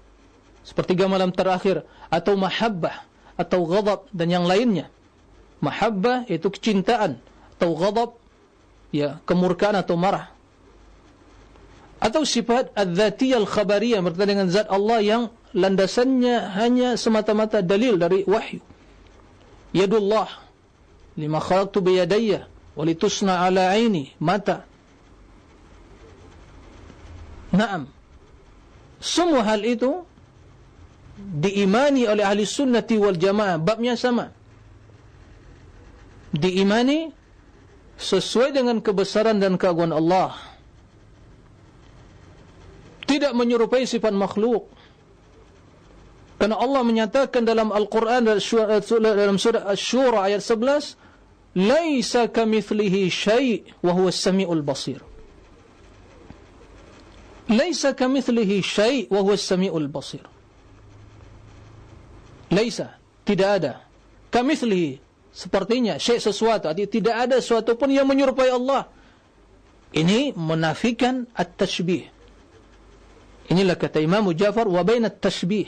sepertiga malam terakhir, atau mahabbah, atau ghadab, dan yang lainnya. Mahabbah itu kecintaan, atau ghadab, ya, kemurkaan atau marah. Atau sifat al-dhatiyah al-khabariyah berkaitan dengan zat Allah yang landasannya hanya semata-mata dalil dari wahyu. Yadullah lima khalaqtu biyadayya walitusna ala aini mata naam semua hal itu diimani oleh ahli sunnati wal jamaah babnya sama diimani sesuai dengan kebesaran dan keagungan Allah tidak menyerupai sifat makhluk. Karena Allah menyatakan dalam Al-Quran dalam surah Ash-Shura ayat 11, "Laisa kamitslihi syai' wa huwa as-sami'ul basir." Laisa kamitslihi syai' wa huwa as-sami'ul basir. Laisa, tidak ada. Kamitslihi sepertinya syai' sesuatu, tidak ada sesuatu pun yang menyerupai Allah. Ini menafikan at-tashbih. Inilah kata Imam Jafar wa baina tashbih.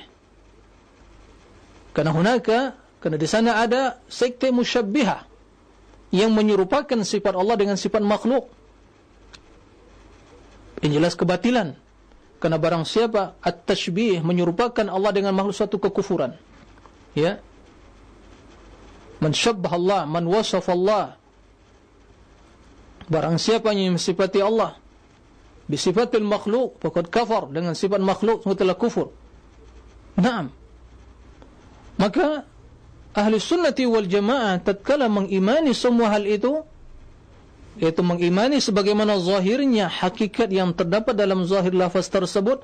Karena hunaka, karena di sana ada sekte musyabbihah yang menyerupakan sifat Allah dengan sifat makhluk. Ini jelas kebatilan. Karena barang siapa at-tashbih menyerupakan Allah dengan makhluk satu kekufuran. Ya. Man syabbah Allah, man wasaf Allah. Barang siapa yang mensifati Allah Bisifatil makhluk, faqad kafar dengan sifat makhluk, semua telah kufur. Naam. Maka ahli sunnati wal jamaah tatkala mengimani semua hal itu yaitu mengimani sebagaimana zahirnya hakikat yang terdapat dalam zahir lafaz tersebut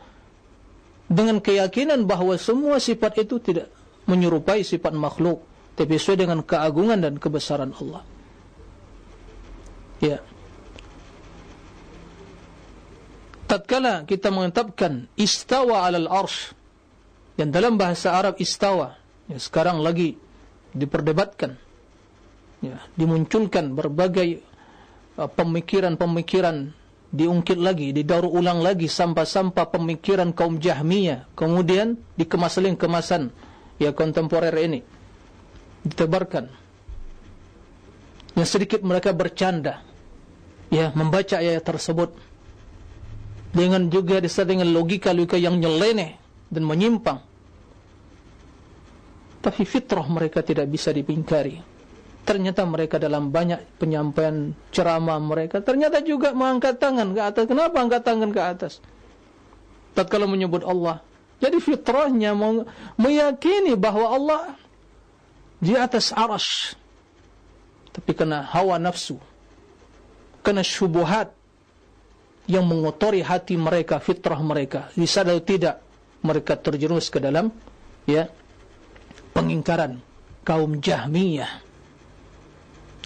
dengan keyakinan bahawa semua sifat itu tidak menyerupai sifat makhluk tapi sesuai dengan keagungan dan kebesaran Allah. Ya. Tatkala kita menetapkan istawa alal arsh yang dalam bahasa Arab istawa yang sekarang lagi diperdebatkan ya dimunculkan berbagai pemikiran-pemikiran diungkit lagi didaur ulang lagi sampah-sampah pemikiran kaum Jahmiyah. Kemudian dikemas lagi kemasan ya kontemporer ini. Ditebarkan. Yang sedikit mereka bercanda ya membaca ayat tersebut. Dengan juga disertai dengan logika-logika yang nyeleneh dan menyimpang. Tapi fitrah mereka tidak bisa dipingkari ternyata mereka dalam banyak penyampaian ceramah mereka ternyata juga mengangkat tangan ke atas. Kenapa angkat tangan ke atas? Tatkala menyebut Allah. Jadi fitrahnya meyakini bahawa Allah di atas arash tapi kena hawa nafsu. Kena syubuhat yang mengotori hati mereka, fitrah mereka. Disadar tidak mereka terjerumus ke dalam ya pengingkaran kaum Jahmiyah.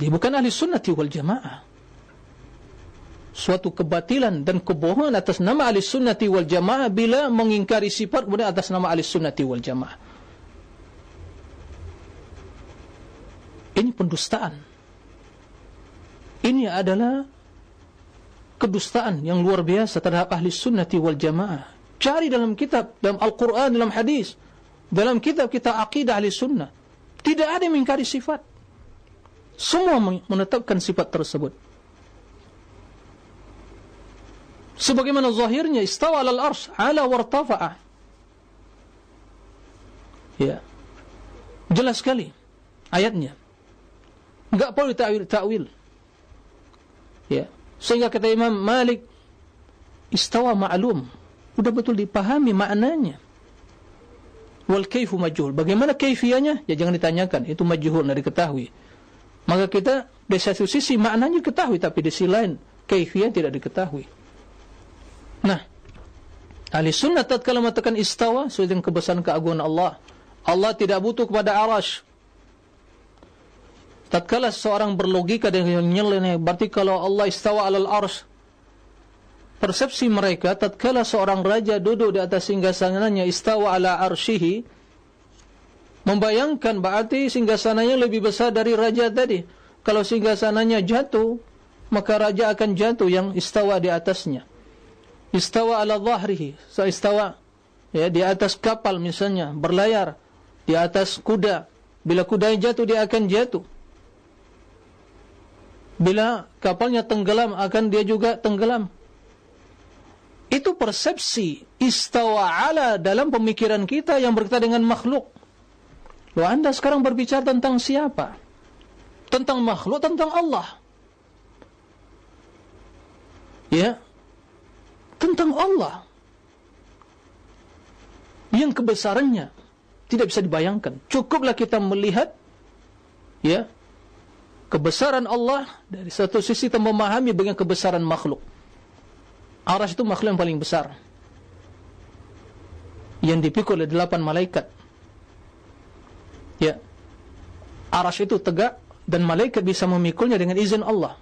Dia bukan ahli sunnati wal jamaah. Suatu kebatilan dan kebohongan atas nama ahli sunnati wal jamaah bila mengingkari sifat kemudian atas nama ahli sunnati wal jamaah. Ini pendustaan. Ini adalah kedustaan yang luar biasa terhadap ahli sunnati wal jamaah. Cari dalam kitab, dalam Al-Quran, dalam hadis, dalam kitab kita akidah ahli sunnah. Tidak ada yang mengingkari sifat. Semua menetapkan sifat tersebut. Sebagaimana zahirnya istawa al arsh ala wartafa'a. Ya. Jelas sekali ayatnya. Enggak perlu ta'wil ta'wil. Ya. Sehingga kata Imam Malik istawa ma'lum. Sudah betul dipahami maknanya. Wal kaifu majhul. Bagaimana kaifiannya? Ya jangan ditanyakan. Itu majhul tidak diketahui. Maka kita di satu sisi maknanya ketahui tapi di sisi lain kaifian tidak diketahui. Nah, ahli sunnah tatkala mengatakan istawa sesuai dengan kebesaran keagungan Allah. Allah tidak butuh kepada arash tatkala seorang berlogika dengan nyeleneh berarti kalau Allah istawa alal arsh persepsi mereka tatkala seorang raja duduk di atas singgasananya istawa ala arshihi membayangkan berarti singgasananya lebih besar dari raja tadi. Kalau singgasananya jatuh maka raja akan jatuh yang istawa di atasnya. Istawa ala dhahrihi. So istawa ya di atas kapal misalnya berlayar di atas kuda. Bila kuda jatuh dia akan jatuh. Bila kapalnya tenggelam akan dia juga tenggelam. Itu persepsi istawa ala dalam pemikiran kita yang berkaitan dengan makhluk Loh anda sekarang berbicara tentang siapa tentang makhluk tentang Allah ya tentang Allah yang kebesarannya tidak bisa dibayangkan cukuplah kita melihat ya kebesaran Allah dari satu sisi kita memahami dengan kebesaran makhluk. Aras itu makhluk yang paling besar. Yang dipikul oleh delapan malaikat. Ya. Aras itu tegak dan malaikat bisa memikulnya dengan izin Allah.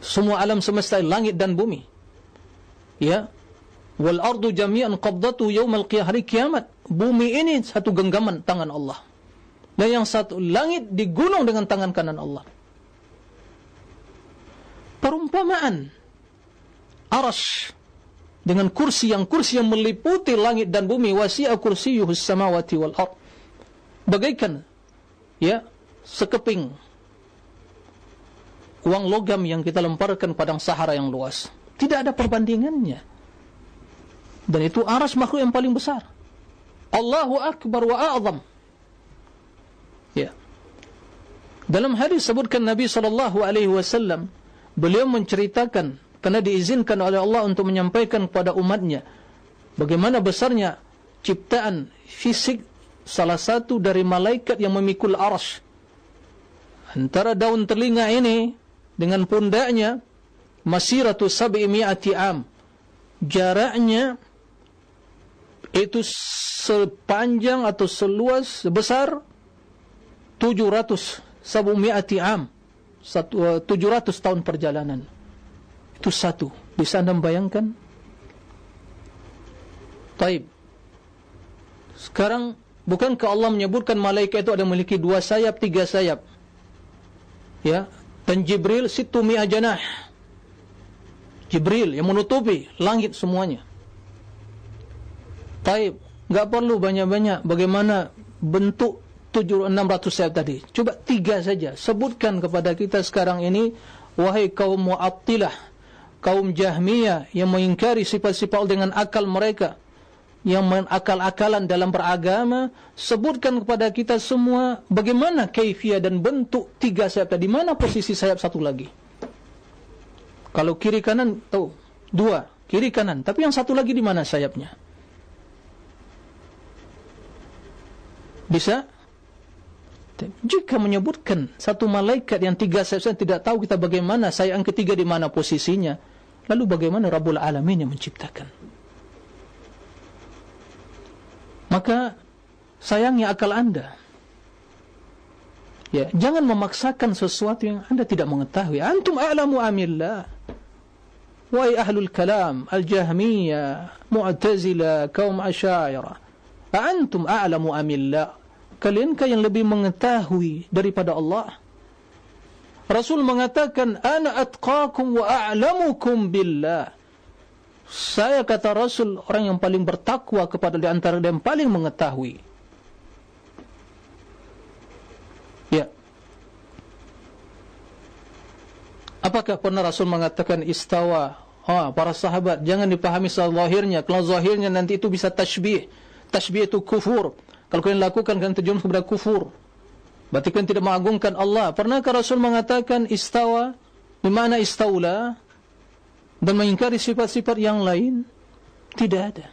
Semua alam semesta langit dan bumi. Ya. Wal ardu jami'an qabdatu yawmal qiyahri kiamat. Bumi ini satu genggaman tangan Allah dan yang satu langit digunung dengan tangan kanan Allah. Perumpamaan arash dengan kursi yang kursi yang meliputi langit dan bumi wasi'a kursiyuhus samawati wal ard. Bagaikan ya sekeping uang logam yang kita lemparkan padang Sahara yang luas. Tidak ada perbandingannya. Dan itu aras makhluk yang paling besar. Allahu akbar wa a'zam. Ya. Dalam hadis sebutkan Nabi sallallahu alaihi wasallam beliau menceritakan karena diizinkan oleh Allah untuk menyampaikan kepada umatnya bagaimana besarnya ciptaan fisik salah satu dari malaikat yang memikul arsh. Antara daun telinga ini dengan pundaknya masiratu sab'i mi'ati am. Jaraknya itu sepanjang atau seluas sebesar 700 sabu mi'ati am. 700 eh, tahun perjalanan. Itu satu. Bisa anda membayangkan? Taib. Sekarang bukankah Allah menyebutkan malaikat itu ada memiliki dua sayap tiga sayap ya dan Jibril situ mi'a janah Jibril yang menutupi langit semuanya taib enggak perlu banyak-banyak bagaimana bentuk 600 sayap tadi. Coba tiga saja. Sebutkan kepada kita sekarang ini. Wahai kaum mu'attilah. Kaum jahmiyah yang mengingkari sifat-sifat dengan akal mereka. Yang menakal-akalan dalam beragama. Sebutkan kepada kita semua. Bagaimana kaifiyah dan bentuk tiga sayap tadi. Mana posisi sayap satu lagi? Kalau kiri kanan, tahu. Dua. Kiri kanan. Tapi yang satu lagi di mana sayapnya? Bisa? Jika menyebutkan satu malaikat yang tiga sayap tidak tahu kita bagaimana sayap yang ketiga di mana posisinya. Lalu bagaimana Rabbul Alamin yang menciptakan? Maka sayangnya akal anda. Ya, jangan memaksakan sesuatu yang anda tidak mengetahui. Antum a'lamu amillah. Wahai ahlul kalam, al-jahmiyah, mu'tazila, kaum asyairah. Antum a'lamu amillah kaliankah yang lebih mengetahui daripada Allah? Rasul mengatakan, Ana atqakum wa a'lamukum billah. Saya kata Rasul, orang yang paling bertakwa kepada di antara yang paling mengetahui. Ya. Apakah pernah Rasul mengatakan istawa? Ha, para sahabat, jangan dipahami zahirnya. Kalau zahirnya nanti itu bisa tashbih. Tashbih itu kufur. Kalau kalian lakukan kalian terjerumus kepada kufur. Berarti kalian tidak mengagungkan Allah. Pernahkah Rasul mengatakan istawa? Di mana istaula? Dan mengingkari sifat-sifat yang lain? Tidak ada.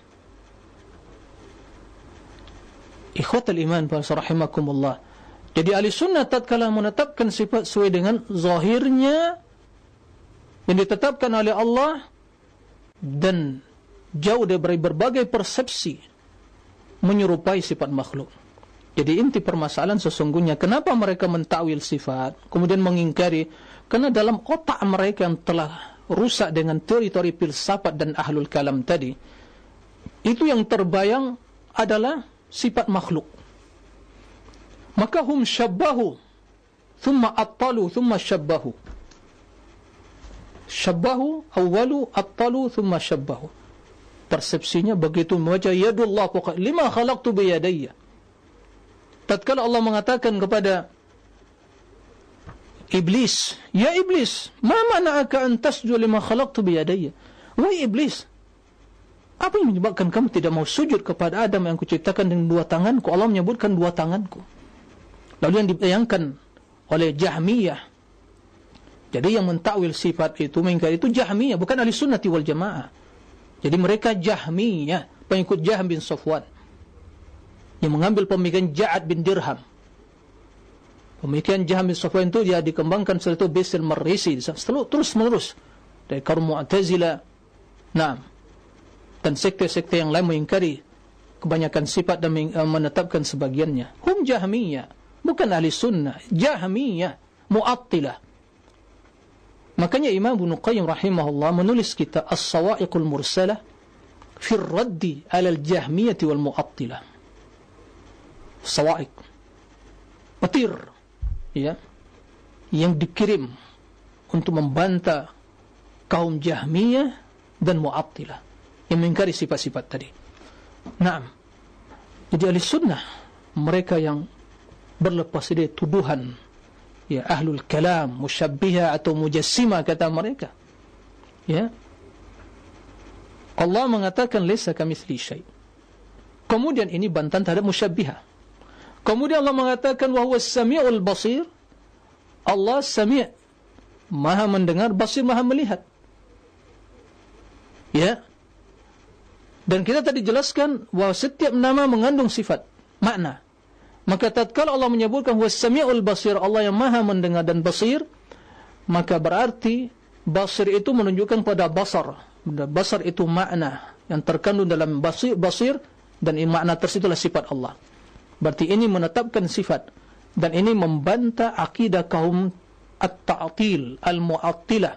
Ikhwatal iman rahimakumullah. Jadi ahli sunnah tatkala menetapkan sifat sesuai dengan zahirnya yang ditetapkan oleh Allah dan jauh dari berbagai persepsi menyerupai sifat makhluk. Jadi inti permasalahan sesungguhnya kenapa mereka mentakwil sifat kemudian mengingkari karena dalam otak mereka yang telah rusak dengan teori-teori filsafat dan ahlul kalam tadi itu yang terbayang adalah sifat makhluk. Maka hum syabbahu thumma attalu thumma syabbahu. Syabbahu awalu attalu thumma syabbahu persepsinya begitu membaca yadullah lima khalaqtu bi yadayya tatkala Allah mengatakan kepada iblis. Ya iblis. Ma mana'aka an tasjud lima khalaqtu bi yadayya wahai iblis. Apa yang menyebabkan kamu tidak mau sujud kepada Adam yang kuciptakan dengan dua tanganku? Allah menyebutkan dua tanganku. Lalu yang dibayangkan oleh Jahmiyah. Jadi yang mentakwil sifat itu mengingkari itu Jahmiyah bukan ahli sunnati wal jamaah. Jadi mereka Jahmiyah, pengikut Jahm bin Safwan. Yang mengambil pemikiran Ja'ad bin Dirham. Pemikiran Jahm bin Safwan itu dia dikembangkan setelah itu Bisil Marisi. Terus menerus. Dari kaum Mu'tazila. Nah. Dan sekte-sekte yang lain mengingkari kebanyakan sifat dan menetapkan sebagiannya. Hum Jahmiyah. Bukan ahli sunnah. Jahmiyah. Mu'attilah. Makanya Imam Ibn Qayyim rahimahullah menulis kita As-Sawa'iqul Mursalah fi raddi ala al-jahmiyah wal mu'attilah. Sawa'iq. Petir. Ya. Yang dikirim untuk membantah kaum jahmiyah dan mu'attilah. Yang mengingkari sifat-sifat tadi. Nah. Jadi ahli sunnah. Mereka yang berlepas dari tuduhan ya ahlul kalam musyabbiha atau mujassima kata mereka ya Allah mengatakan laisa kamitsli syai kemudian ini bantahan terhadap musyabbiha kemudian Allah mengatakan wa huwas samiul basir Allah sami' maha mendengar basir maha melihat Ya. Dan kita tadi jelaskan bahwa setiap nama mengandung sifat, makna. Maka tatkala Allah menyebutkan was-sami'ul basir, Allah yang Maha mendengar dan basir, maka berarti basir itu menunjukkan pada basar. Basar itu makna yang terkandung dalam basir, basir dan makna tersebutlah sifat Allah. Berarti ini menetapkan sifat dan ini membantah akidah kaum at-ta'til, al-mu'attilah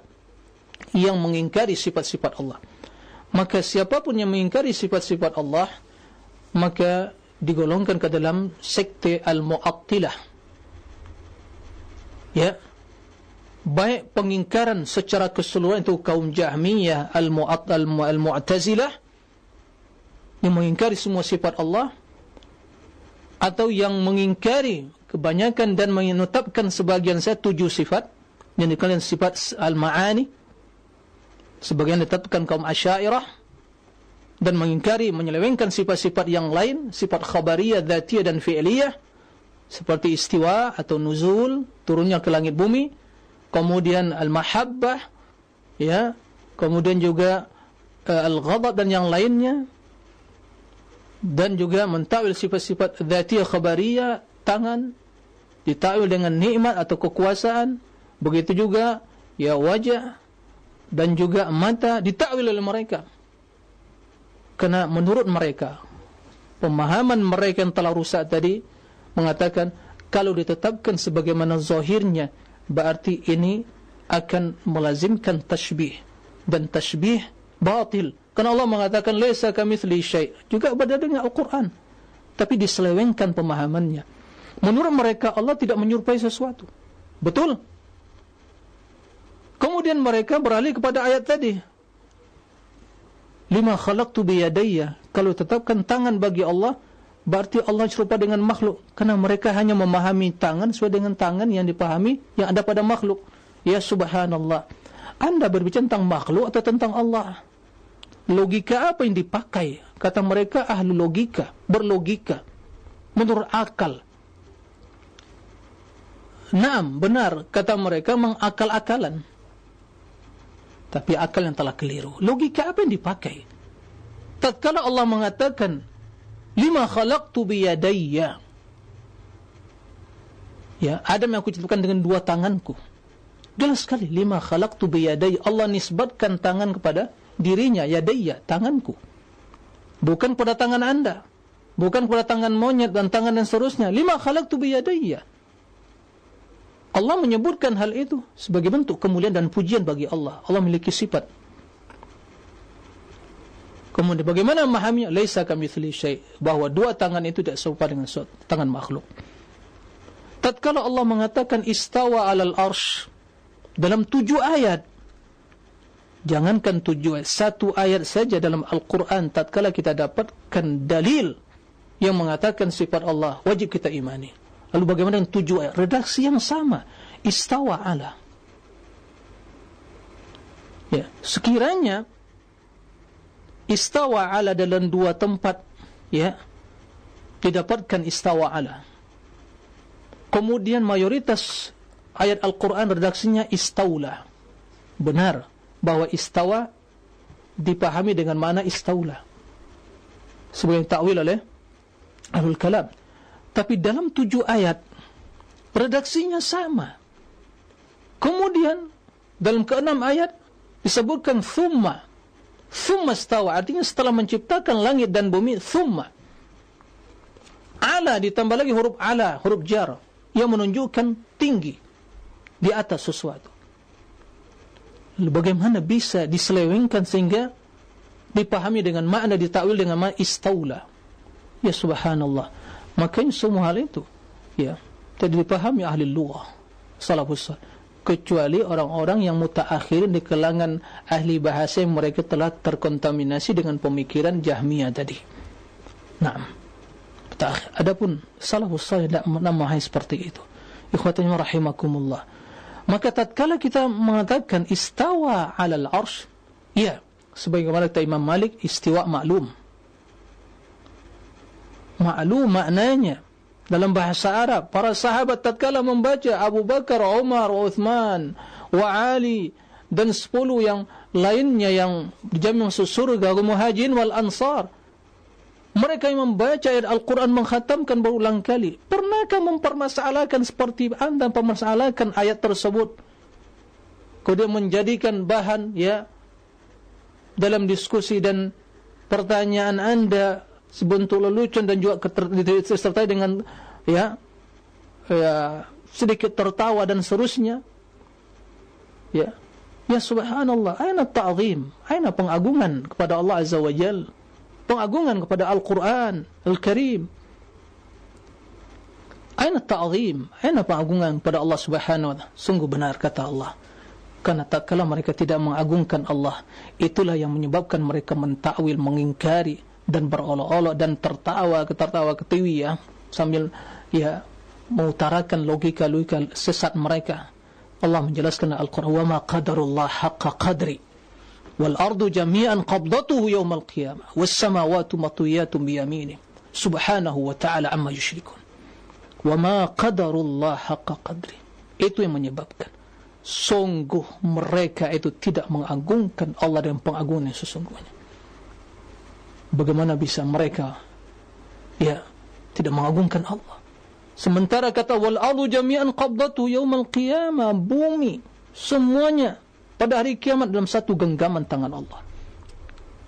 yang mengingkari sifat-sifat Allah. Maka siapapun yang mengingkari sifat-sifat Allah maka digolongkan ke dalam sekte al-mu'attilah. Ya. Baik pengingkaran secara keseluruhan itu kaum jahmiyah al-mu'tazilah yang mengingkari semua sifat Allah atau yang mengingkari kebanyakan dan menetapkan sebagian saya tujuh sifat. Yang dikalian sifat al-ma'ani sebagian ditetapkan kaum asyairah dan mengingkari menyelewengkan sifat-sifat yang lain sifat khabariyah, dhatiyah dan fi'liyah seperti istiwa atau nuzul turunnya ke langit bumi kemudian al-mahabbah ya kemudian juga uh, al-ghadab dan yang lainnya dan juga mentawil sifat-sifat dhatiyah khabariyah tangan ditawil dengan nikmat atau kekuasaan begitu juga ya wajah dan juga mata ditakwil oleh mereka. Karena menurut mereka pemahaman mereka yang telah rusak tadi mengatakan kalau ditetapkan sebagaimana zahirnya berarti ini akan melazimkan tashbih dan tashbih batil. Karena Allah mengatakan laisa kamitsli syai' juga berada dengan Al-Qur'an tapi diselewengkan pemahamannya. Menurut mereka Allah tidak menyerupai sesuatu. Betul? Kemudian mereka beralih kepada ayat tadi. Lima khalaqtu biyadayya. Kalau tetapkan tangan bagi Allah, berarti Allah serupa dengan makhluk. Karena mereka hanya memahami tangan sesuai dengan tangan yang dipahami yang ada pada makhluk. Ya subhanallah. Anda berbicara tentang makhluk atau tentang Allah? Logika apa yang dipakai? Kata mereka ahli logika, berlogika. Menurut akal. Naam, benar. Kata mereka mengakal-akalan tapi akal yang telah keliru. Logika apa yang dipakai? Tatkala Allah mengatakan lima khalaqtu biyadayya. Ya, Adam yang aku ciptakan dengan dua tanganku. Jelas sekali lima khalaqtu biyadayya. Allah nisbatkan tangan kepada dirinya, yadayya, tanganku. Bukan pada tangan Anda. Bukan pada tangan monyet dan tangan dan seterusnya. Lima khalaqtu biyadayya. Allah menyebutkan hal itu sebagai bentuk kemuliaan dan pujian bagi Allah. Allah memiliki sifat. Kemudian bagaimana memahaminya? Laisa kamitsli syai' bahwa dua tangan itu tidak serupa dengan tangan makhluk. Tatkala Allah mengatakan istawa 'alal arsh dalam tujuh ayat jangankan tujuh ayat satu ayat saja dalam Al-Qur'an tatkala kita dapatkan dalil yang mengatakan sifat Allah wajib kita imani. Lalu bagaimana dengan tujuh ayat? Redaksi yang sama. Istawa ala. Ya, sekiranya istawa ala dalam dua tempat ya didapatkan istawa ala. Kemudian mayoritas ayat Al-Qur'an redaksinya istaula. Benar bahwa istawa dipahami dengan mana istaula. Sebagai takwil oleh Ahlul Kalam. Tapi dalam tujuh ayat redaksinya sama. Kemudian dalam keenam ayat disebutkan thumma. Thumma stawa artinya setelah menciptakan langit dan bumi thumma. Ala ditambah lagi huruf ala, huruf jar yang menunjukkan tinggi di atas sesuatu. Bagaimana bisa diselewengkan sehingga dipahami dengan makna ditakwil dengan makna istaula. Ya subhanallah. Makanya semua hal itu ya tidak dipahami ahli lughah salafus kecuali orang-orang yang mutaakhirin di kalangan ahli bahasa yang mereka telah terkontaminasi dengan pemikiran Jahmiyah tadi. Naam. Adapun salafus salih tidak memahami seperti itu. Ikhwatanya rahimakumullah. Maka tatkala kita mengatakan istawa 'alal 'arsy, ya, sebagaimana kata Imam Malik istiwa maklum. Maklum maknanya dalam bahasa Arab para sahabat tatkala membaca Abu Bakar, Umar, Uthman wa Ali dan sepuluh yang lainnya yang dijamin masuk surga muhajirin wal ansar mereka yang membaca ayat Al-Quran menghatamkan berulang kali. Pernahkah mempermasalahkan seperti anda mempermasalahkan ayat tersebut? Kemudian menjadikan bahan ya dalam diskusi dan pertanyaan anda sebentuk lelucon dan juga disertai dengan ya, ya sedikit tertawa dan seterusnya. Ya. Ya subhanallah. Aina ta'zim? Aina pengagungan kepada Allah azza wajal pengagungan kepada Al-Quran Al-Karim. Aina ta'zim? Aina pengagungan kepada Allah subhanahu wa ta'ala? Sungguh benar kata Allah. Karena tak kala mereka tidak mengagungkan Allah itulah yang menyebabkan mereka mentakwil mengingkari dan berolok-olok dan tertawa ketertawa ketiwi ya. Sambil ya mengutarakan logika-logika sesat mereka. Allah menjelaskan Al-Quran wa ma qadarullah haqqa qadri yawm al-qiyamah was samawati matwiyatun bi yamini subhanahu wa ta'ala amma yushrikun wa ma qadarullah haqqa qadri itu yang menyebabkan sungguh mereka itu tidak mengagungkan Allah dan pengagungan sesungguhnya. Bagaimana bisa mereka ya tidak mengagungkan Allah? Sementara kata wal alu jami'an qabdatu yaumal qiyamah bumi semuanya pada hari kiamat dalam satu genggaman tangan Allah.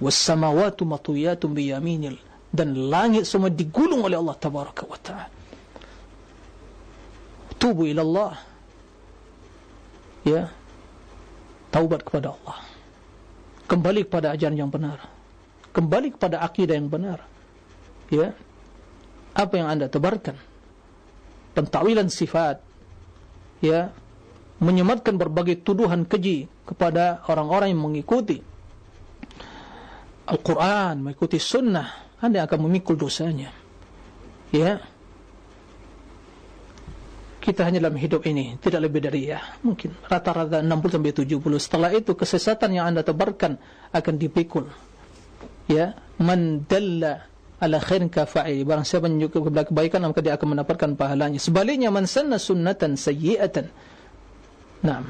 Was samawati matwiyatun bi yaminil dan langit semua digulung oleh Allah tabaraka wa taala. Tubu ila Allah ya. Taubat kepada Allah. Kembali kepada ajaran yang benar. Kembali kepada akidah yang benar. Ya. Apa yang anda tebarkan? Pentakwilan sifat. Ya menyematkan berbagai tuduhan keji kepada orang-orang yang mengikuti Al-Quran mengikuti sunnah anda akan memikul dosanya. Ya. Kita hanya dalam hidup ini tidak lebih dari ya mungkin rata-rata 60 sampai 70 setelah itu kesesatan yang anda tebarkan akan dipikul. Ya. Man dalla ala khairin kafa'il barang siapa menunjukkan kebaikan maka dia akan mendapatkan pahalanya. Sebaliknya man sanna sunnatan sayyi'atan na'am.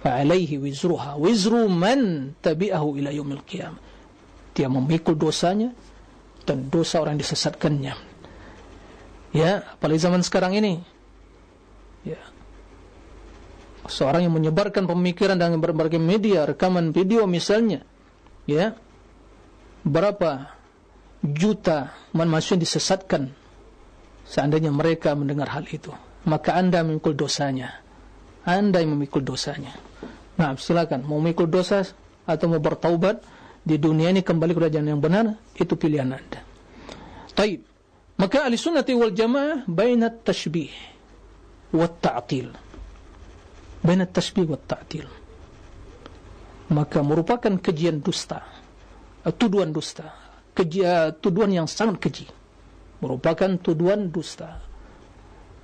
Fa alaihi wizruha. Wizru man tabi'ahu ila yaumil qiyamah dia memikul dosanya dan dosa orang disesatkannya. Ya apalagi zaman sekarang ini ya. seorang yang menyebarkan pemikiran dengan berbagai media rekaman video misalnya ya berapa juta manusia disesatkan seandainya mereka mendengar hal itu maka anda memikul dosanya anda yang memikul dosanya. Nah, silakan mau memikul dosa atau mau bertaubat di dunia ini kembali ke jalan yang benar itu pilihan Anda. Baik. Maka al-sunnah wal jamaah baina at-tashbih wa at-ta'til. Baina at-tashbih wa at-ta'til. Maka merupakan kejian dusta. Eh, tuduhan dusta. Keji, uh, tuduhan yang sangat keji. Merupakan tuduhan dusta.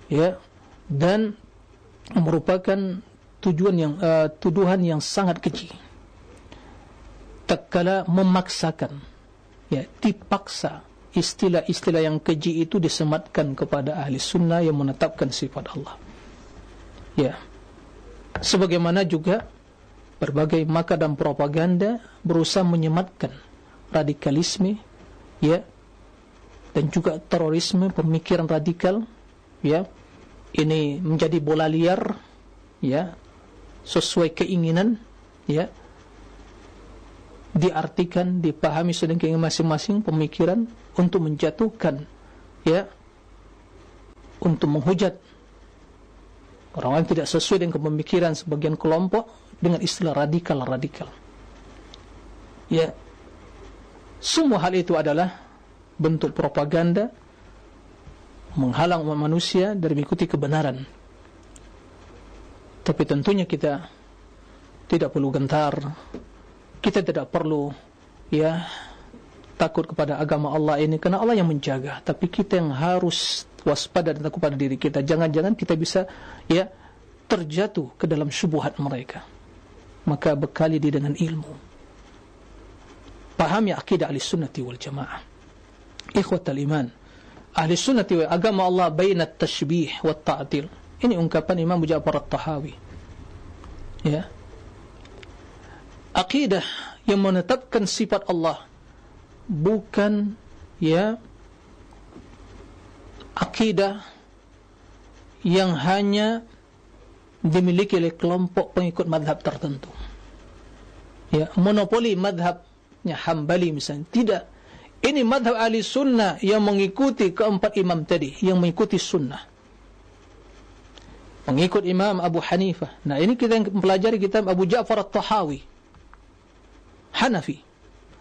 Ya. Dan merupakan tujuan yang uh, tuduhan yang sangat keji tak kala memaksakan ya dipaksa istilah-istilah yang keji itu disematkan kepada ahli sunnah yang menetapkan sifat Allah. Ya. Sebagaimana juga berbagai maka dan propaganda berusaha menyematkan radikalisme ya dan juga terorisme pemikiran radikal ya ini menjadi bola liar ya sesuai keinginan ya diartikan, dipahami sedemikian masing-masing pemikiran untuk menjatuhkan ya untuk menghujat. Orang yang tidak sesuai dengan pemikiran sebagian kelompok dengan istilah radikal-radikal. Ya semua hal itu adalah bentuk propaganda menghalang umat manusia dari mengikuti kebenaran. Tapi tentunya kita tidak perlu gentar. Kita tidak perlu ya takut kepada agama Allah ini karena Allah yang menjaga. Tapi kita yang harus waspada dan takut pada diri kita. Jangan-jangan kita bisa ya terjatuh ke dalam syubhat mereka. Maka bekali dia dengan ilmu. Pahami akidah ahli sunnati wal jamaah. Ikhwatal iman ahli sunnati wal agama Allah baina tashbih wa ta'til ini ungkapan Imam Ja'far at-Tahawi ya. Akidah yang menetapkan sifat Allah bukan ya akidah yang hanya dimiliki oleh kelompok pengikut madhab tertentu. Ya monopoli madhabnya hambali misalnya tidak ini madhab ahli sunnah yang mengikuti keempat imam tadi yang mengikuti sunnah. Mengikut imam Abu Hanifah. Nah ini kita mempelajari kitab Abu Ja'far At-Tahawi. Hanafi.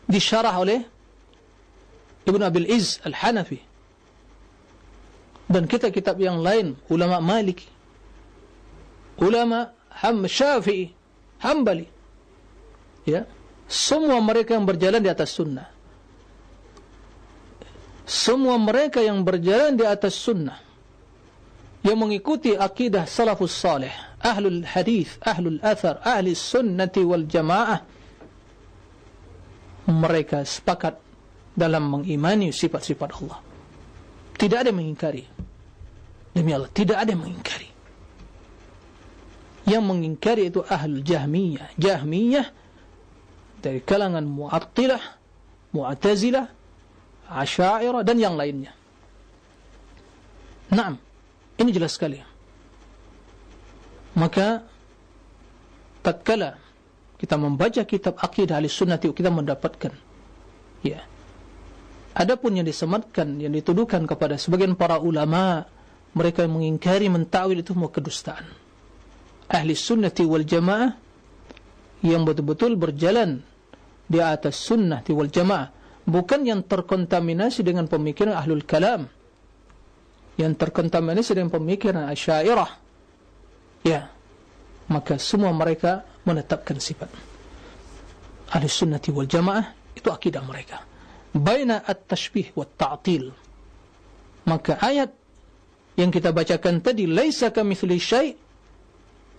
Disyarah oleh Ibn Abil Iz Al-Hanafi. Dan kita kitab yang lain ulama Maliki ulama Ham Syafi'i Hambali. Ya. Semua mereka yang berjalan di atas sunnah semua mereka yang berjalan di atas sunnah yang mengikuti akidah salafus salih ahlul hadith ahlul athar ahli sunnati wal jamaah mereka sepakat dalam mengimani sifat-sifat Allah. Tidak ada mengingkari. Demi Allah, tidak ada mengingkari. Yang mengingkari itu ahlul jahmiyah. Jahmiyah dari kalangan mu'attilah, mu'atazilah, asyairah dan yang lainnya. Naam, ini jelas sekali. Maka, tatkala kita membaca kitab akidah ahli sunnati, kita mendapatkan ya, Adapun yang disematkan, yang dituduhkan kepada sebagian para ulama, mereka yang mengingkari, mentawil itu semua kedustaan. Ahli sunnati wal jamaah, yang betul-betul berjalan di atas sunnati wal jamaah, bukan yang terkontaminasi dengan pemikiran ahlul kalam, yang terkontaminasi dengan pemikiran asyairah. Ya, maka semua mereka menetapkan sifat. Ahli sunnati wal jamaah, itu akidah mereka. Baina at-tashbih wa ta'til maka ayat yang kita bacakan tadi laisa kamitsli syai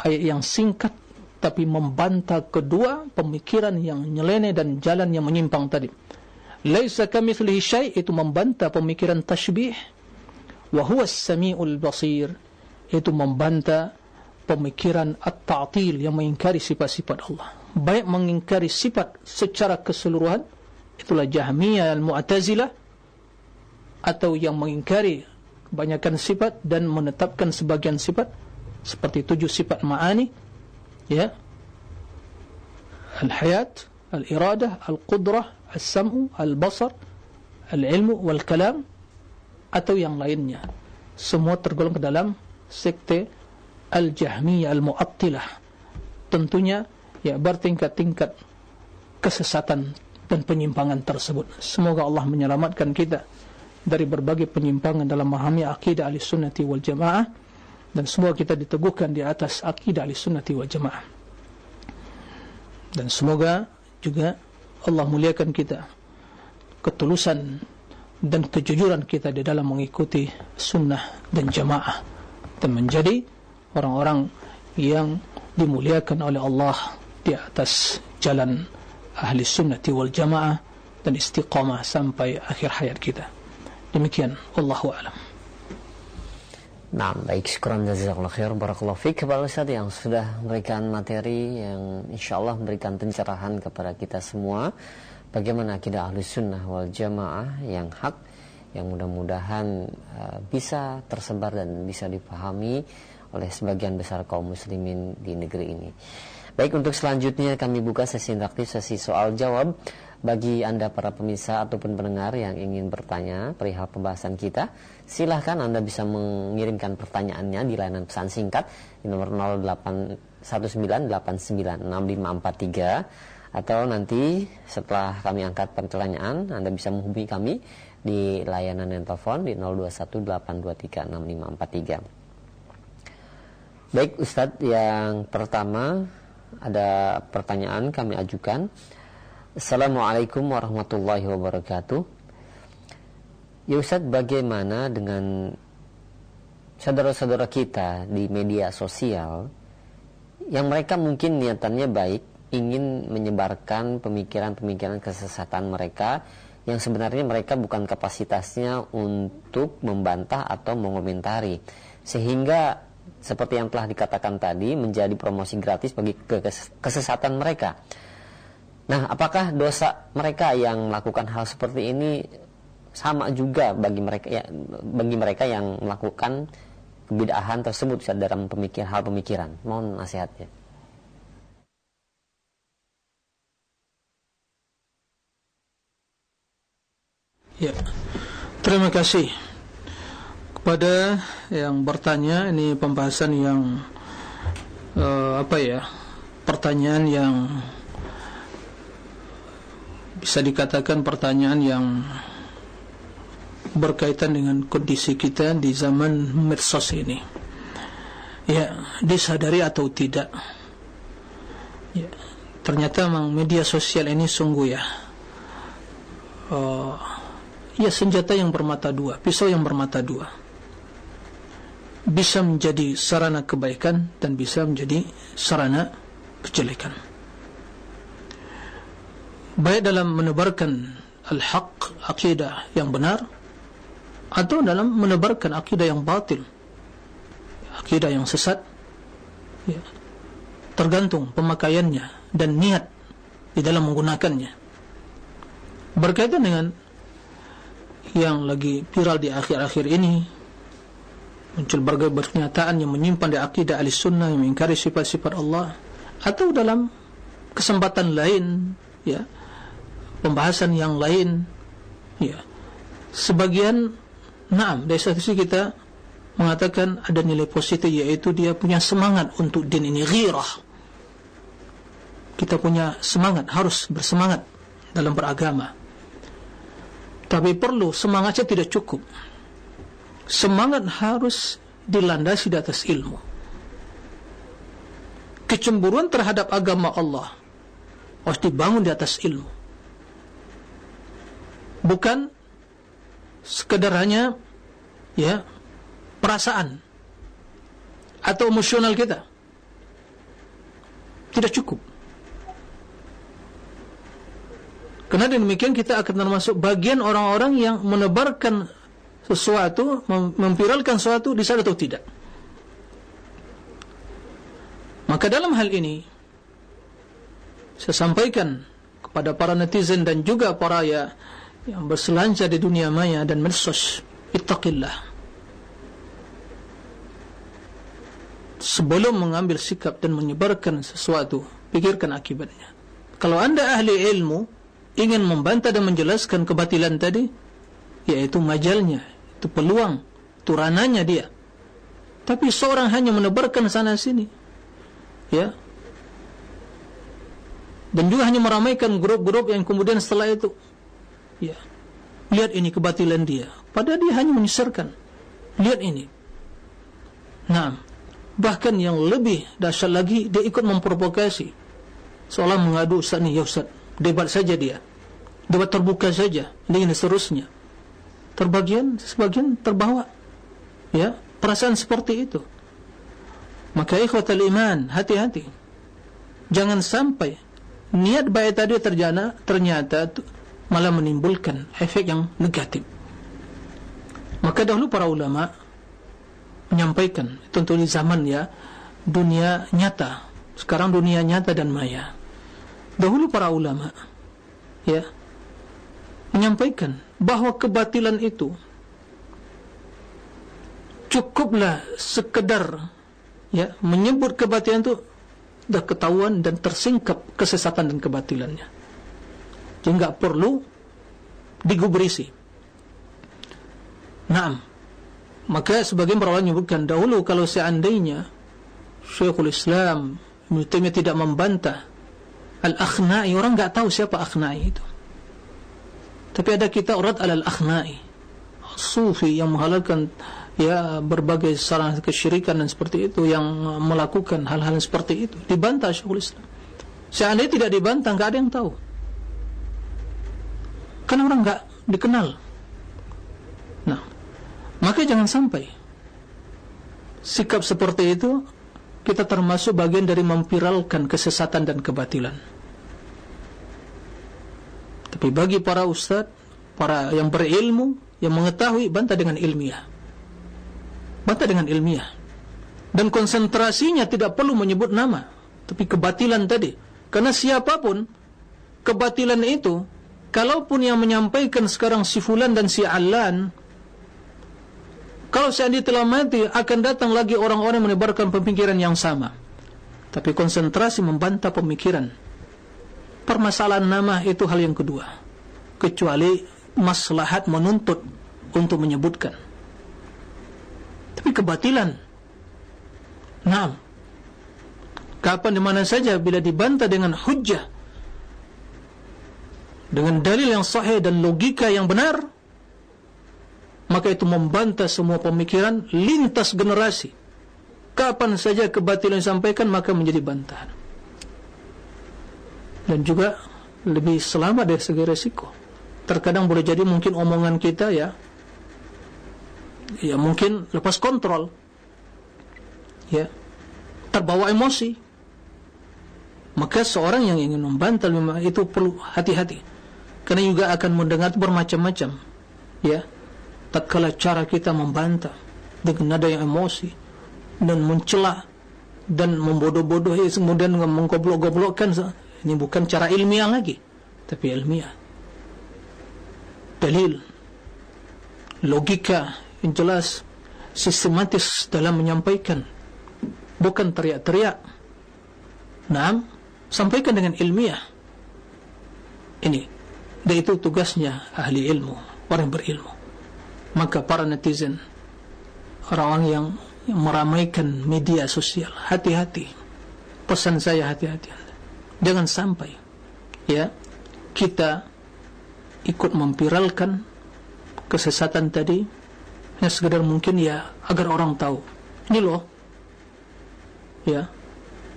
ayat yang singkat tapi membantah kedua pemikiran yang nyeleneh dan jalan yang menyimpang tadi laisa kamitsli syai itu membantah pemikiran tashbih. Wa huwa as-sami'ul basir. Itu membantah pemikiran at-ta'til yang mengingkari sifat-sifat Allah. Baik mengingkari sifat secara keseluruhan itulah Jahmiyah al-Mu'tazilah atau yang mengingkari kebanyakan sifat dan menetapkan sebagian sifat seperti tujuh sifat ma'ani ya. Al-hayat al-iradah al-qudrah al-ilmu wal-kalam atau yang lainnya semua tergolong ke dalam sekte al-jahmiyah al-mu'attilah tentunya ya bertingkat-tingkat kesesatan dan penyimpangan tersebut. Semoga Allah menyelamatkan kita dari berbagai penyimpangan dalam memahami akidah ahli sunnati wal jamaah dan semoga kita diteguhkan di atas akidah ahli sunnati wal jamaah. Dan semoga juga Allah muliakan kita ketulusan dan kejujuran kita di dalam mengikuti sunnah dan jamaah dan menjadi orang-orang yang dimuliakan oleh Allah di atas jalan ahli sunnati wal jamaah dan istiqamah sampai akhir hayat kita. Demikian, Allahu a'lam. Nah, baik, syukuran jazakallah khair, barakallahu fiqh kepada Ustaz yang sudah memberikan materi yang insya Allah memberikan pencerahan kepada kita semua bagaimana akidah ahli sunnah wal jamaah yang hak yang mudah-mudahan uh, bisa tersebar dan bisa dipahami oleh sebagian besar kaum muslimin di negeri ini. Baik untuk selanjutnya kami buka sesi interaktif sesi soal jawab bagi anda para pemirsa ataupun pendengar yang ingin bertanya perihal pembahasan kita silahkan anda bisa mengirimkan pertanyaannya di layanan pesan singkat di nomor 0819896543 atau nanti setelah kami angkat pertanyaan anda bisa menghubungi kami di layanan telepon di 0218236543 Baik Ustadz yang pertama ada pertanyaan kami ajukan. Assalamualaikum warahmatullahi wabarakatuh. Ya Ustaz, bagaimana dengan saudara-saudara kita di media sosial yang mereka mungkin niatannya baik, ingin menyebarkan pemikiran-pemikiran kesesatan mereka yang sebenarnya mereka bukan kapasitasnya untuk membantah atau mengomentari sehingga seperti yang telah dikatakan tadi menjadi promosi gratis bagi kesesatan mereka. Nah, apakah dosa mereka yang melakukan hal seperti ini sama juga bagi mereka ya, bagi mereka yang melakukan kebidahan tersebut dalam pemikir hal pemikiran? Mohon nasihatnya. Ya, terima kasih kepada yang bertanya. Ini pembahasan yang uh, apa ya? Pertanyaan yang bisa dikatakan pertanyaan yang berkaitan dengan kondisi kita di zaman medsos ini. Ya, disadari atau tidak. Ya, ternyata memang media sosial ini sungguh ya. Uh, ya senjata yang bermata dua, pisau yang bermata dua. Bisa menjadi sarana kebaikan dan bisa menjadi sarana kejelekan baik dalam menebarkan al-haq akidah yang benar atau dalam menebarkan akidah yang batil. Akidah yang sesat. Ya, tergantung pemakaiannya dan niat di dalam menggunakannya. Berkaitan dengan yang lagi viral di akhir-akhir ini muncul berbagai pernyataan yang menyimpan di akidah al-sunnah yang mengingkari sifat-sifat Allah atau dalam kesempatan lain ya pembahasan yang lain ya. Sebagian naam dari sisi kita mengatakan ada nilai positif yaitu dia punya semangat untuk din ini ghirah. Kita punya semangat harus bersemangat dalam beragama. Tapi perlu semangatnya tidak cukup. Semangat harus dilandasi di atas ilmu. Kecemburuan terhadap agama Allah harus dibangun di atas ilmu. Bukan sekedar hanya ya perasaan atau emosional kita tidak cukup. Kerana demikian kita akan termasuk bagian orang-orang yang menebarkan sesuatu memviralkan sesuatu di sana atau tidak. Maka dalam hal ini saya sampaikan kepada para netizen dan juga para ya yang berselancar di dunia maya dan medsos ittaqillah. Sebelum mengambil sikap dan menyebarkan sesuatu pikirkan akibatnya. Kalau anda ahli ilmu ingin membantah dan menjelaskan kebatilan tadi yaitu majalnya itu peluang itu rananya dia. Tapi seorang hanya menebarkan sana sini ya. Dan juga hanya meramaikan grup-grup yang kemudian setelah itu Ya. Lihat ini kebatilan dia. Padahal dia hanya menyesarkan. Lihat ini. Nah, bahkan yang lebih dahsyat lagi dia ikut memprovokasi. Seolah mengadu Ustaz ni, ya Ustaz, debat saja dia. Debat terbuka saja, ini seterusnya. Terbagian, sebagian terbawa. Ya, perasaan seperti itu. Maka ikhwatal iman, hati-hati. Jangan sampai niat baik tadi terjana, ternyata malah menimbulkan efek yang negatif. Maka dahulu para ulama menyampaikan tentu di zaman ya dunia nyata. Sekarang dunia nyata dan maya. Dahulu para ulama ya menyampaikan bahawa kebatilan itu cukuplah sekedar ya menyebut kebatilan itu dah ketahuan dan tersingkap kesesatan dan kebatilannya sehingga perlu digubrisi. Naam. Maka sebagian ulama menyebutkan dahulu kalau seandainya Syekhul Islam Ibnu tidak membantah Al-Akhna'i orang enggak tahu siapa Akhna'i itu. Tapi ada kita urat al-Akhna'i. Sufi yang menghalalkan ya berbagai sarana kesyirikan dan seperti itu yang melakukan hal-hal seperti itu dibantah Syekhul Islam. Seandainya tidak dibantah enggak ada yang tahu. Kan orang enggak dikenal. Nah, maka jangan sampai sikap seperti itu kita termasuk bagian dari memviralkan kesesatan dan kebatilan. Tapi bagi para ustaz, para yang berilmu, yang mengetahui, bantah dengan ilmiah. Bantah dengan ilmiah. Dan konsentrasinya tidak perlu menyebut nama. Tapi kebatilan tadi. Karena siapa pun kebatilan itu kalaupun yang menyampaikan sekarang si fulan dan si alan kalau seandainya telah mati akan datang lagi orang-orang menebarkan pemikiran yang sama. Tapi konsentrasi membantah pemikiran. Permasalahan nama itu hal yang kedua. Kecuali maslahat menuntut untuk menyebutkan. Tapi kebatilan. Nah kapan di mana saja bila dibantah dengan hujjah dengan dalil yang sahih dan logika yang benar maka itu membantah semua pemikiran lintas generasi. Kapan saja kebatilan disampaikan maka menjadi bantahan. Dan juga lebih selamat dari segi resiko terkadang boleh jadi mungkin omongan kita ya ya mungkin lepas kontrol ya terbawa emosi. Maka seorang yang ingin membantah itu perlu hati-hati Karena juga akan mendengar bermacam-macam. Ya. Tak kala cara kita membantah dengan nada yang emosi dan mencela dan membodoh-bodoh kemudian menggoblok-goblokkan ini bukan cara ilmiah lagi tapi ilmiah. Dalil logika yang jelas sistematis dalam menyampaikan bukan teriak-teriak. Nah sampaikan dengan ilmiah. Ini dan itu tugasnya ahli ilmu orang berilmu. Maka para netizen yang, yang meramaikan media sosial hati-hati. Pesan saya hati-hati jangan sampai ya kita ikut mempiralkan kesesatan tadi hanya sekedar mungkin ya agar orang tahu. Ini loh ya.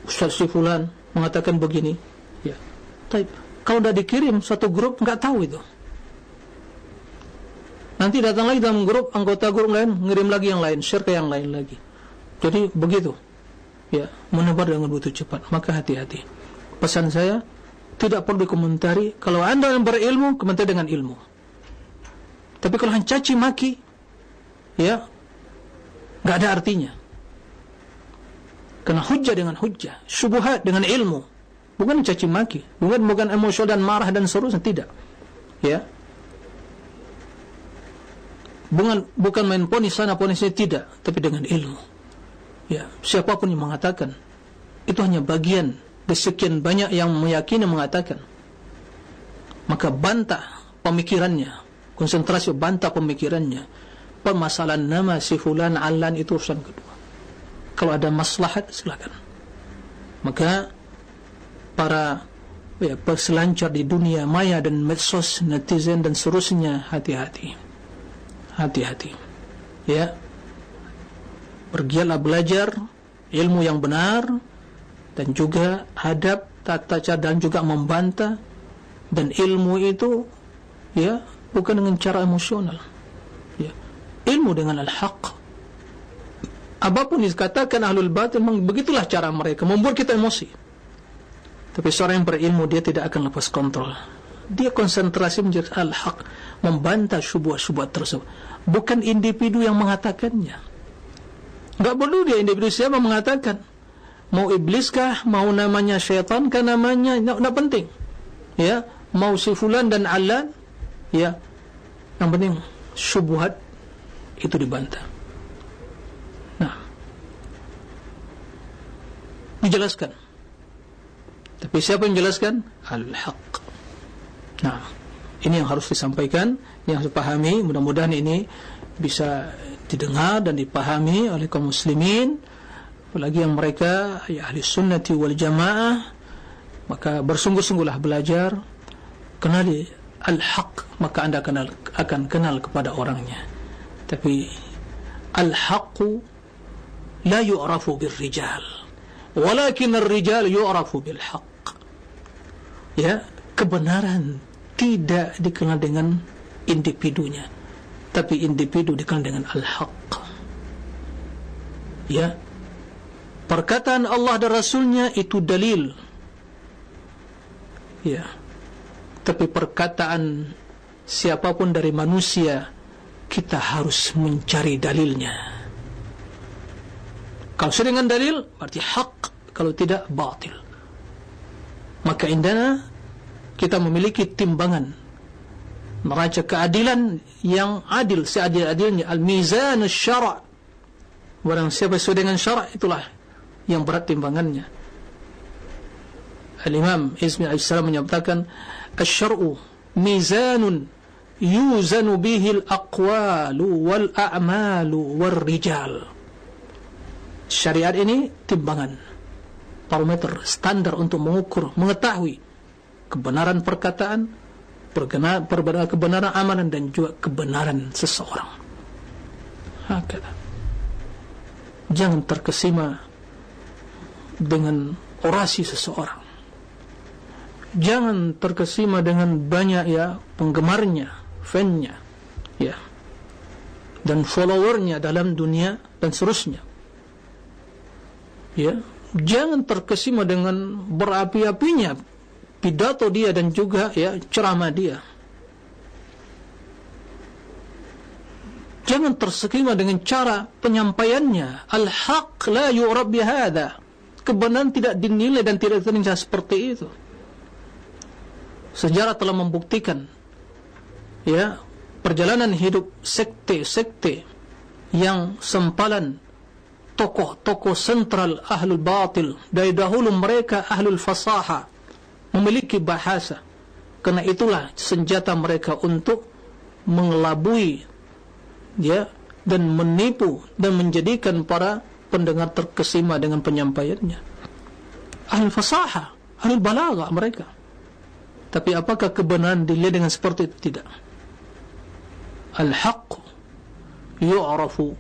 Ustaz Sifulan mengatakan begini ya. Type kalau sudah dikirim satu grup enggak tahu itu. Nanti datang lagi dalam grup anggota grup lain ngirim lagi yang lain share ke yang lain lagi. Jadi begitu. Ya menebar dengan begitu cepat. Maka hati-hati. Pesan saya tidak perlu dikomentari. Kalau anda yang berilmu komentar dengan ilmu. Tapi kalau hanya caci maki ya enggak ada artinya. Kena hujah dengan hujah syubhat dengan ilmu bukan caci maki. Bukan bukan emosional dan marah dan seterusnya. Tidak. Ya. Bukan bukan main ponis sana ponis ini tidak. Tapi dengan ilmu. Ya. Siapapun yang mengatakan. Itu hanya bagian dari sekian banyak yang meyakini mengatakan. Maka bantah pemikirannya. Konsentrasi bantah pemikirannya. Permasalahan nama si fulan alan itu urusan kedua. Kalau ada maslahat silakan. Maka para ya, peselancar di dunia maya dan medsos netizen dan seterusnya hati-hati. Hati-hati. Ya. Pergilah belajar ilmu yang benar dan juga hadap tata cara dan juga membantah dan ilmu itu ya bukan dengan cara emosional. Ya. Ilmu dengan al-haq. Apapun dikatakan ahlul batin memang begitulah cara mereka membuat kita emosi tapi seorang yang berilmu dia tidak akan lepas kontrol. Dia konsentrasi menjadi al-haq, membantah syubhat-syubhat tersebut. Bukan individu yang mengatakannya. Enggak perlu dia individu siapa mengatakan. Mau ibliskah, mau namanya syaitan kah namanya, enggak penting. Ya, mau si fulan dan alan, ya. Yang penting syubhat itu dibantah. Nah. Dijelaskan. Tapi siapa yang jelaskan? Al-Haq. Nah, ini yang harus disampaikan, yang harus dipahami. Mudah-mudahan ini bisa didengar dan dipahami oleh kaum muslimin. Apalagi yang mereka ya ahli sunnati wal jamaah. Maka bersungguh-sungguhlah belajar. Kenali Al-Haq. Maka anda kenal, akan kenal kepada orangnya. Tapi Al-Haqu la yu'rafu bil rijal. Walakin al-rijal yu'rafu bil haq ya kebenaran tidak dikenal dengan individunya tapi individu dikenal dengan al-haq. Ya perkataan Allah dan Rasulnya itu dalil. Ya tapi perkataan siapapun dari manusia kita harus mencari dalilnya. Kalau sudah dengan dalil berarti hak kalau tidak batil. Maka indana kita memiliki timbangan. Neraca keadilan yang adil seadil-adilnya. Al-mizan syara' barang siapa sesuai dengan syara' itulah yang berat timbangannya. Al-Imam Izmi Al-Salam menyatakan Asyar'u mizanun yuzanu bihi al-aqwalu wal-a'malu wal-rijal Syariat ini timbangan Parameter standar untuk mengukur Mengetahui kebenaran perkataan kebenaran amalan dan juga kebenaran seseorang. Jangan terkesima dengan orasi seseorang. Jangan terkesima dengan banyak ya penggemarnya, fannya, ya, dan followernya dalam dunia dan seterusnya. Ya, jangan terkesima dengan berapi-apinya pidato dia dan juga ya ceramah dia. Jangan terkesima dengan cara penyampaiannya. Al-haq la yu'rab bihada. Kebenaran tidak dinilai dan tidak terinjak seperti itu sejarah telah membuktikan ya perjalanan hidup sekte-sekte yang sempalan tokoh-tokoh sentral ahlul batil dari dahulu mereka ahlul fasaha memiliki bahasa karena itulah senjata mereka untuk mengelabui ya dan menipu dan menjadikan para pendengar terkesima dengan penyampaiannya ahlul fasaha ahlul balaga mereka tapi apakah kebenaran dilihat dengan seperti itu? Tidak. Al-haq yu'rafu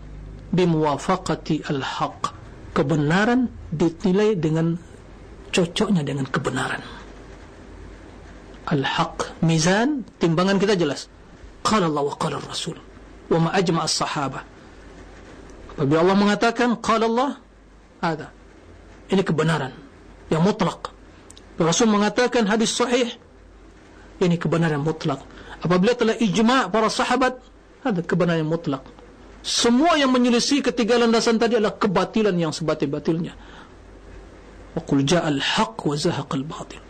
bimuwafaqati al-haq. Kebenaran dinilai dengan cocoknya dengan kebenaran. Al-haq mizan timbangan kita jelas. Qala Allah wa qala Rasul wa ma ajma' as-sahabah. Apabila Allah mengatakan qala Allah ada. Ini kebenaran yang mutlak. Rasul mengatakan hadis sahih ini kebenaran mutlak apabila telah ijma' para sahabat ada kebenaran mutlak semua yang menyelisih ketiga landasan tadi adalah kebatilan yang sebatil-batilnya. Wa qul ja'al haq wa zahaqal batil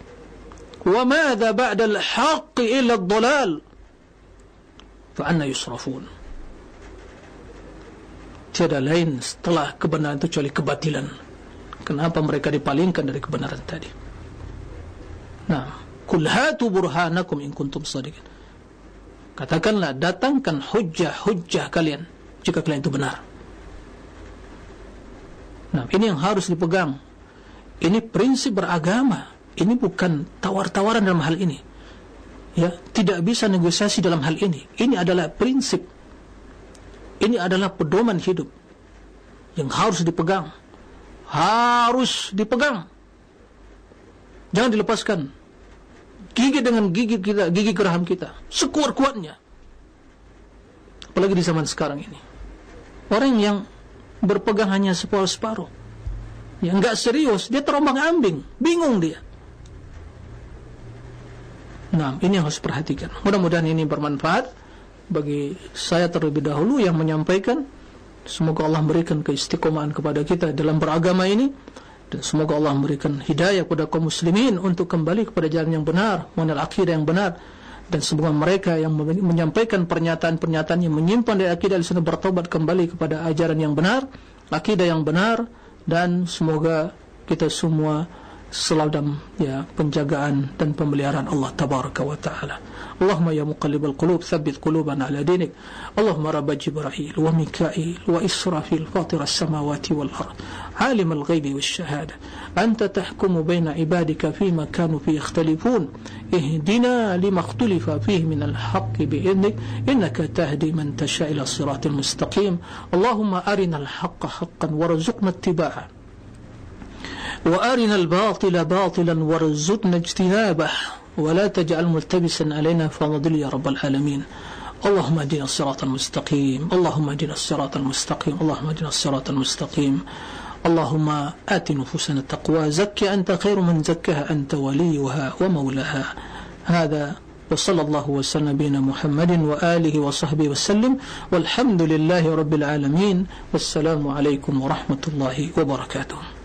wa madha ba'da al-haq illa ad-dhalal fa anna yusrafun. Tiada lain setelah kebenaran itu kecuali kebatilan. Kenapa mereka dipalingkan dari kebenaran tadi? Nah Kul hatu burhanakum in kuntum sadiqin. Katakanlah datangkan hujjah-hujjah kalian jika kalian itu benar. Nah, ini yang harus dipegang. Ini prinsip beragama. Ini bukan tawar-tawaran dalam hal ini. Ya, tidak bisa negosiasi dalam hal ini. Ini adalah prinsip. Ini adalah pedoman hidup yang harus dipegang. Harus dipegang. Jangan dilepaskan gigi dengan gigi kita, gigi geraham kita, sekuat-kuatnya. Apalagi di zaman sekarang ini. Orang yang berpegang hanya separuh-separuh. Yang enggak serius, dia terombang-ambing, bingung dia. Nah, ini yang harus perhatikan. Mudah-mudahan ini bermanfaat bagi saya terlebih dahulu yang menyampaikan. Semoga Allah memberikan keistiqomahan kepada kita dalam beragama ini dan semoga Allah memberikan hidayah kepada kaum muslimin untuk kembali kepada jalan yang benar mengenal akidah yang benar dan semoga mereka yang menyampaikan pernyataan-pernyataan yang menyimpan dari akidah al-sunnah bertobat kembali kepada ajaran yang benar akidah yang benar dan semoga kita semua selalu dalam ya penjagaan dan pemeliharaan Allah tabaraka wa taala اللهم يا مقلب القلوب ثبت قلوبنا على دينك. اللهم رب جبرائيل وميكائيل وإسرافيل فاطر السماوات والأرض عالم الغيب والشهادة. أنت تحكم بين عبادك فيما كانوا فيه يختلفون. اهدنا لما اختلف فيه من الحق بإذنك. إنك تهدي من تشاء إلى الصراط المستقيم. اللهم أرنا الحق حقا وارزقنا اتباعه. وأرنا الباطل باطلا وارزقنا اجتنابه. ولا تجعل ملتبسا علينا فنضل يا رب العالمين. اللهم اهدنا الصراط المستقيم. اللهم اهدنا الصراط المستقيم. اللهم اهدنا الصراط المستقيم. اللهم آت نفوسنا التقوى. زكي أنت خير من زكها. أنت وليها ومولاها. هذا وصلى الله وسلم بنا محمد وآله وصحبه وسلم. والحمد لله رب العالمين. والسلام عليكم ورحمة الله وبركاته.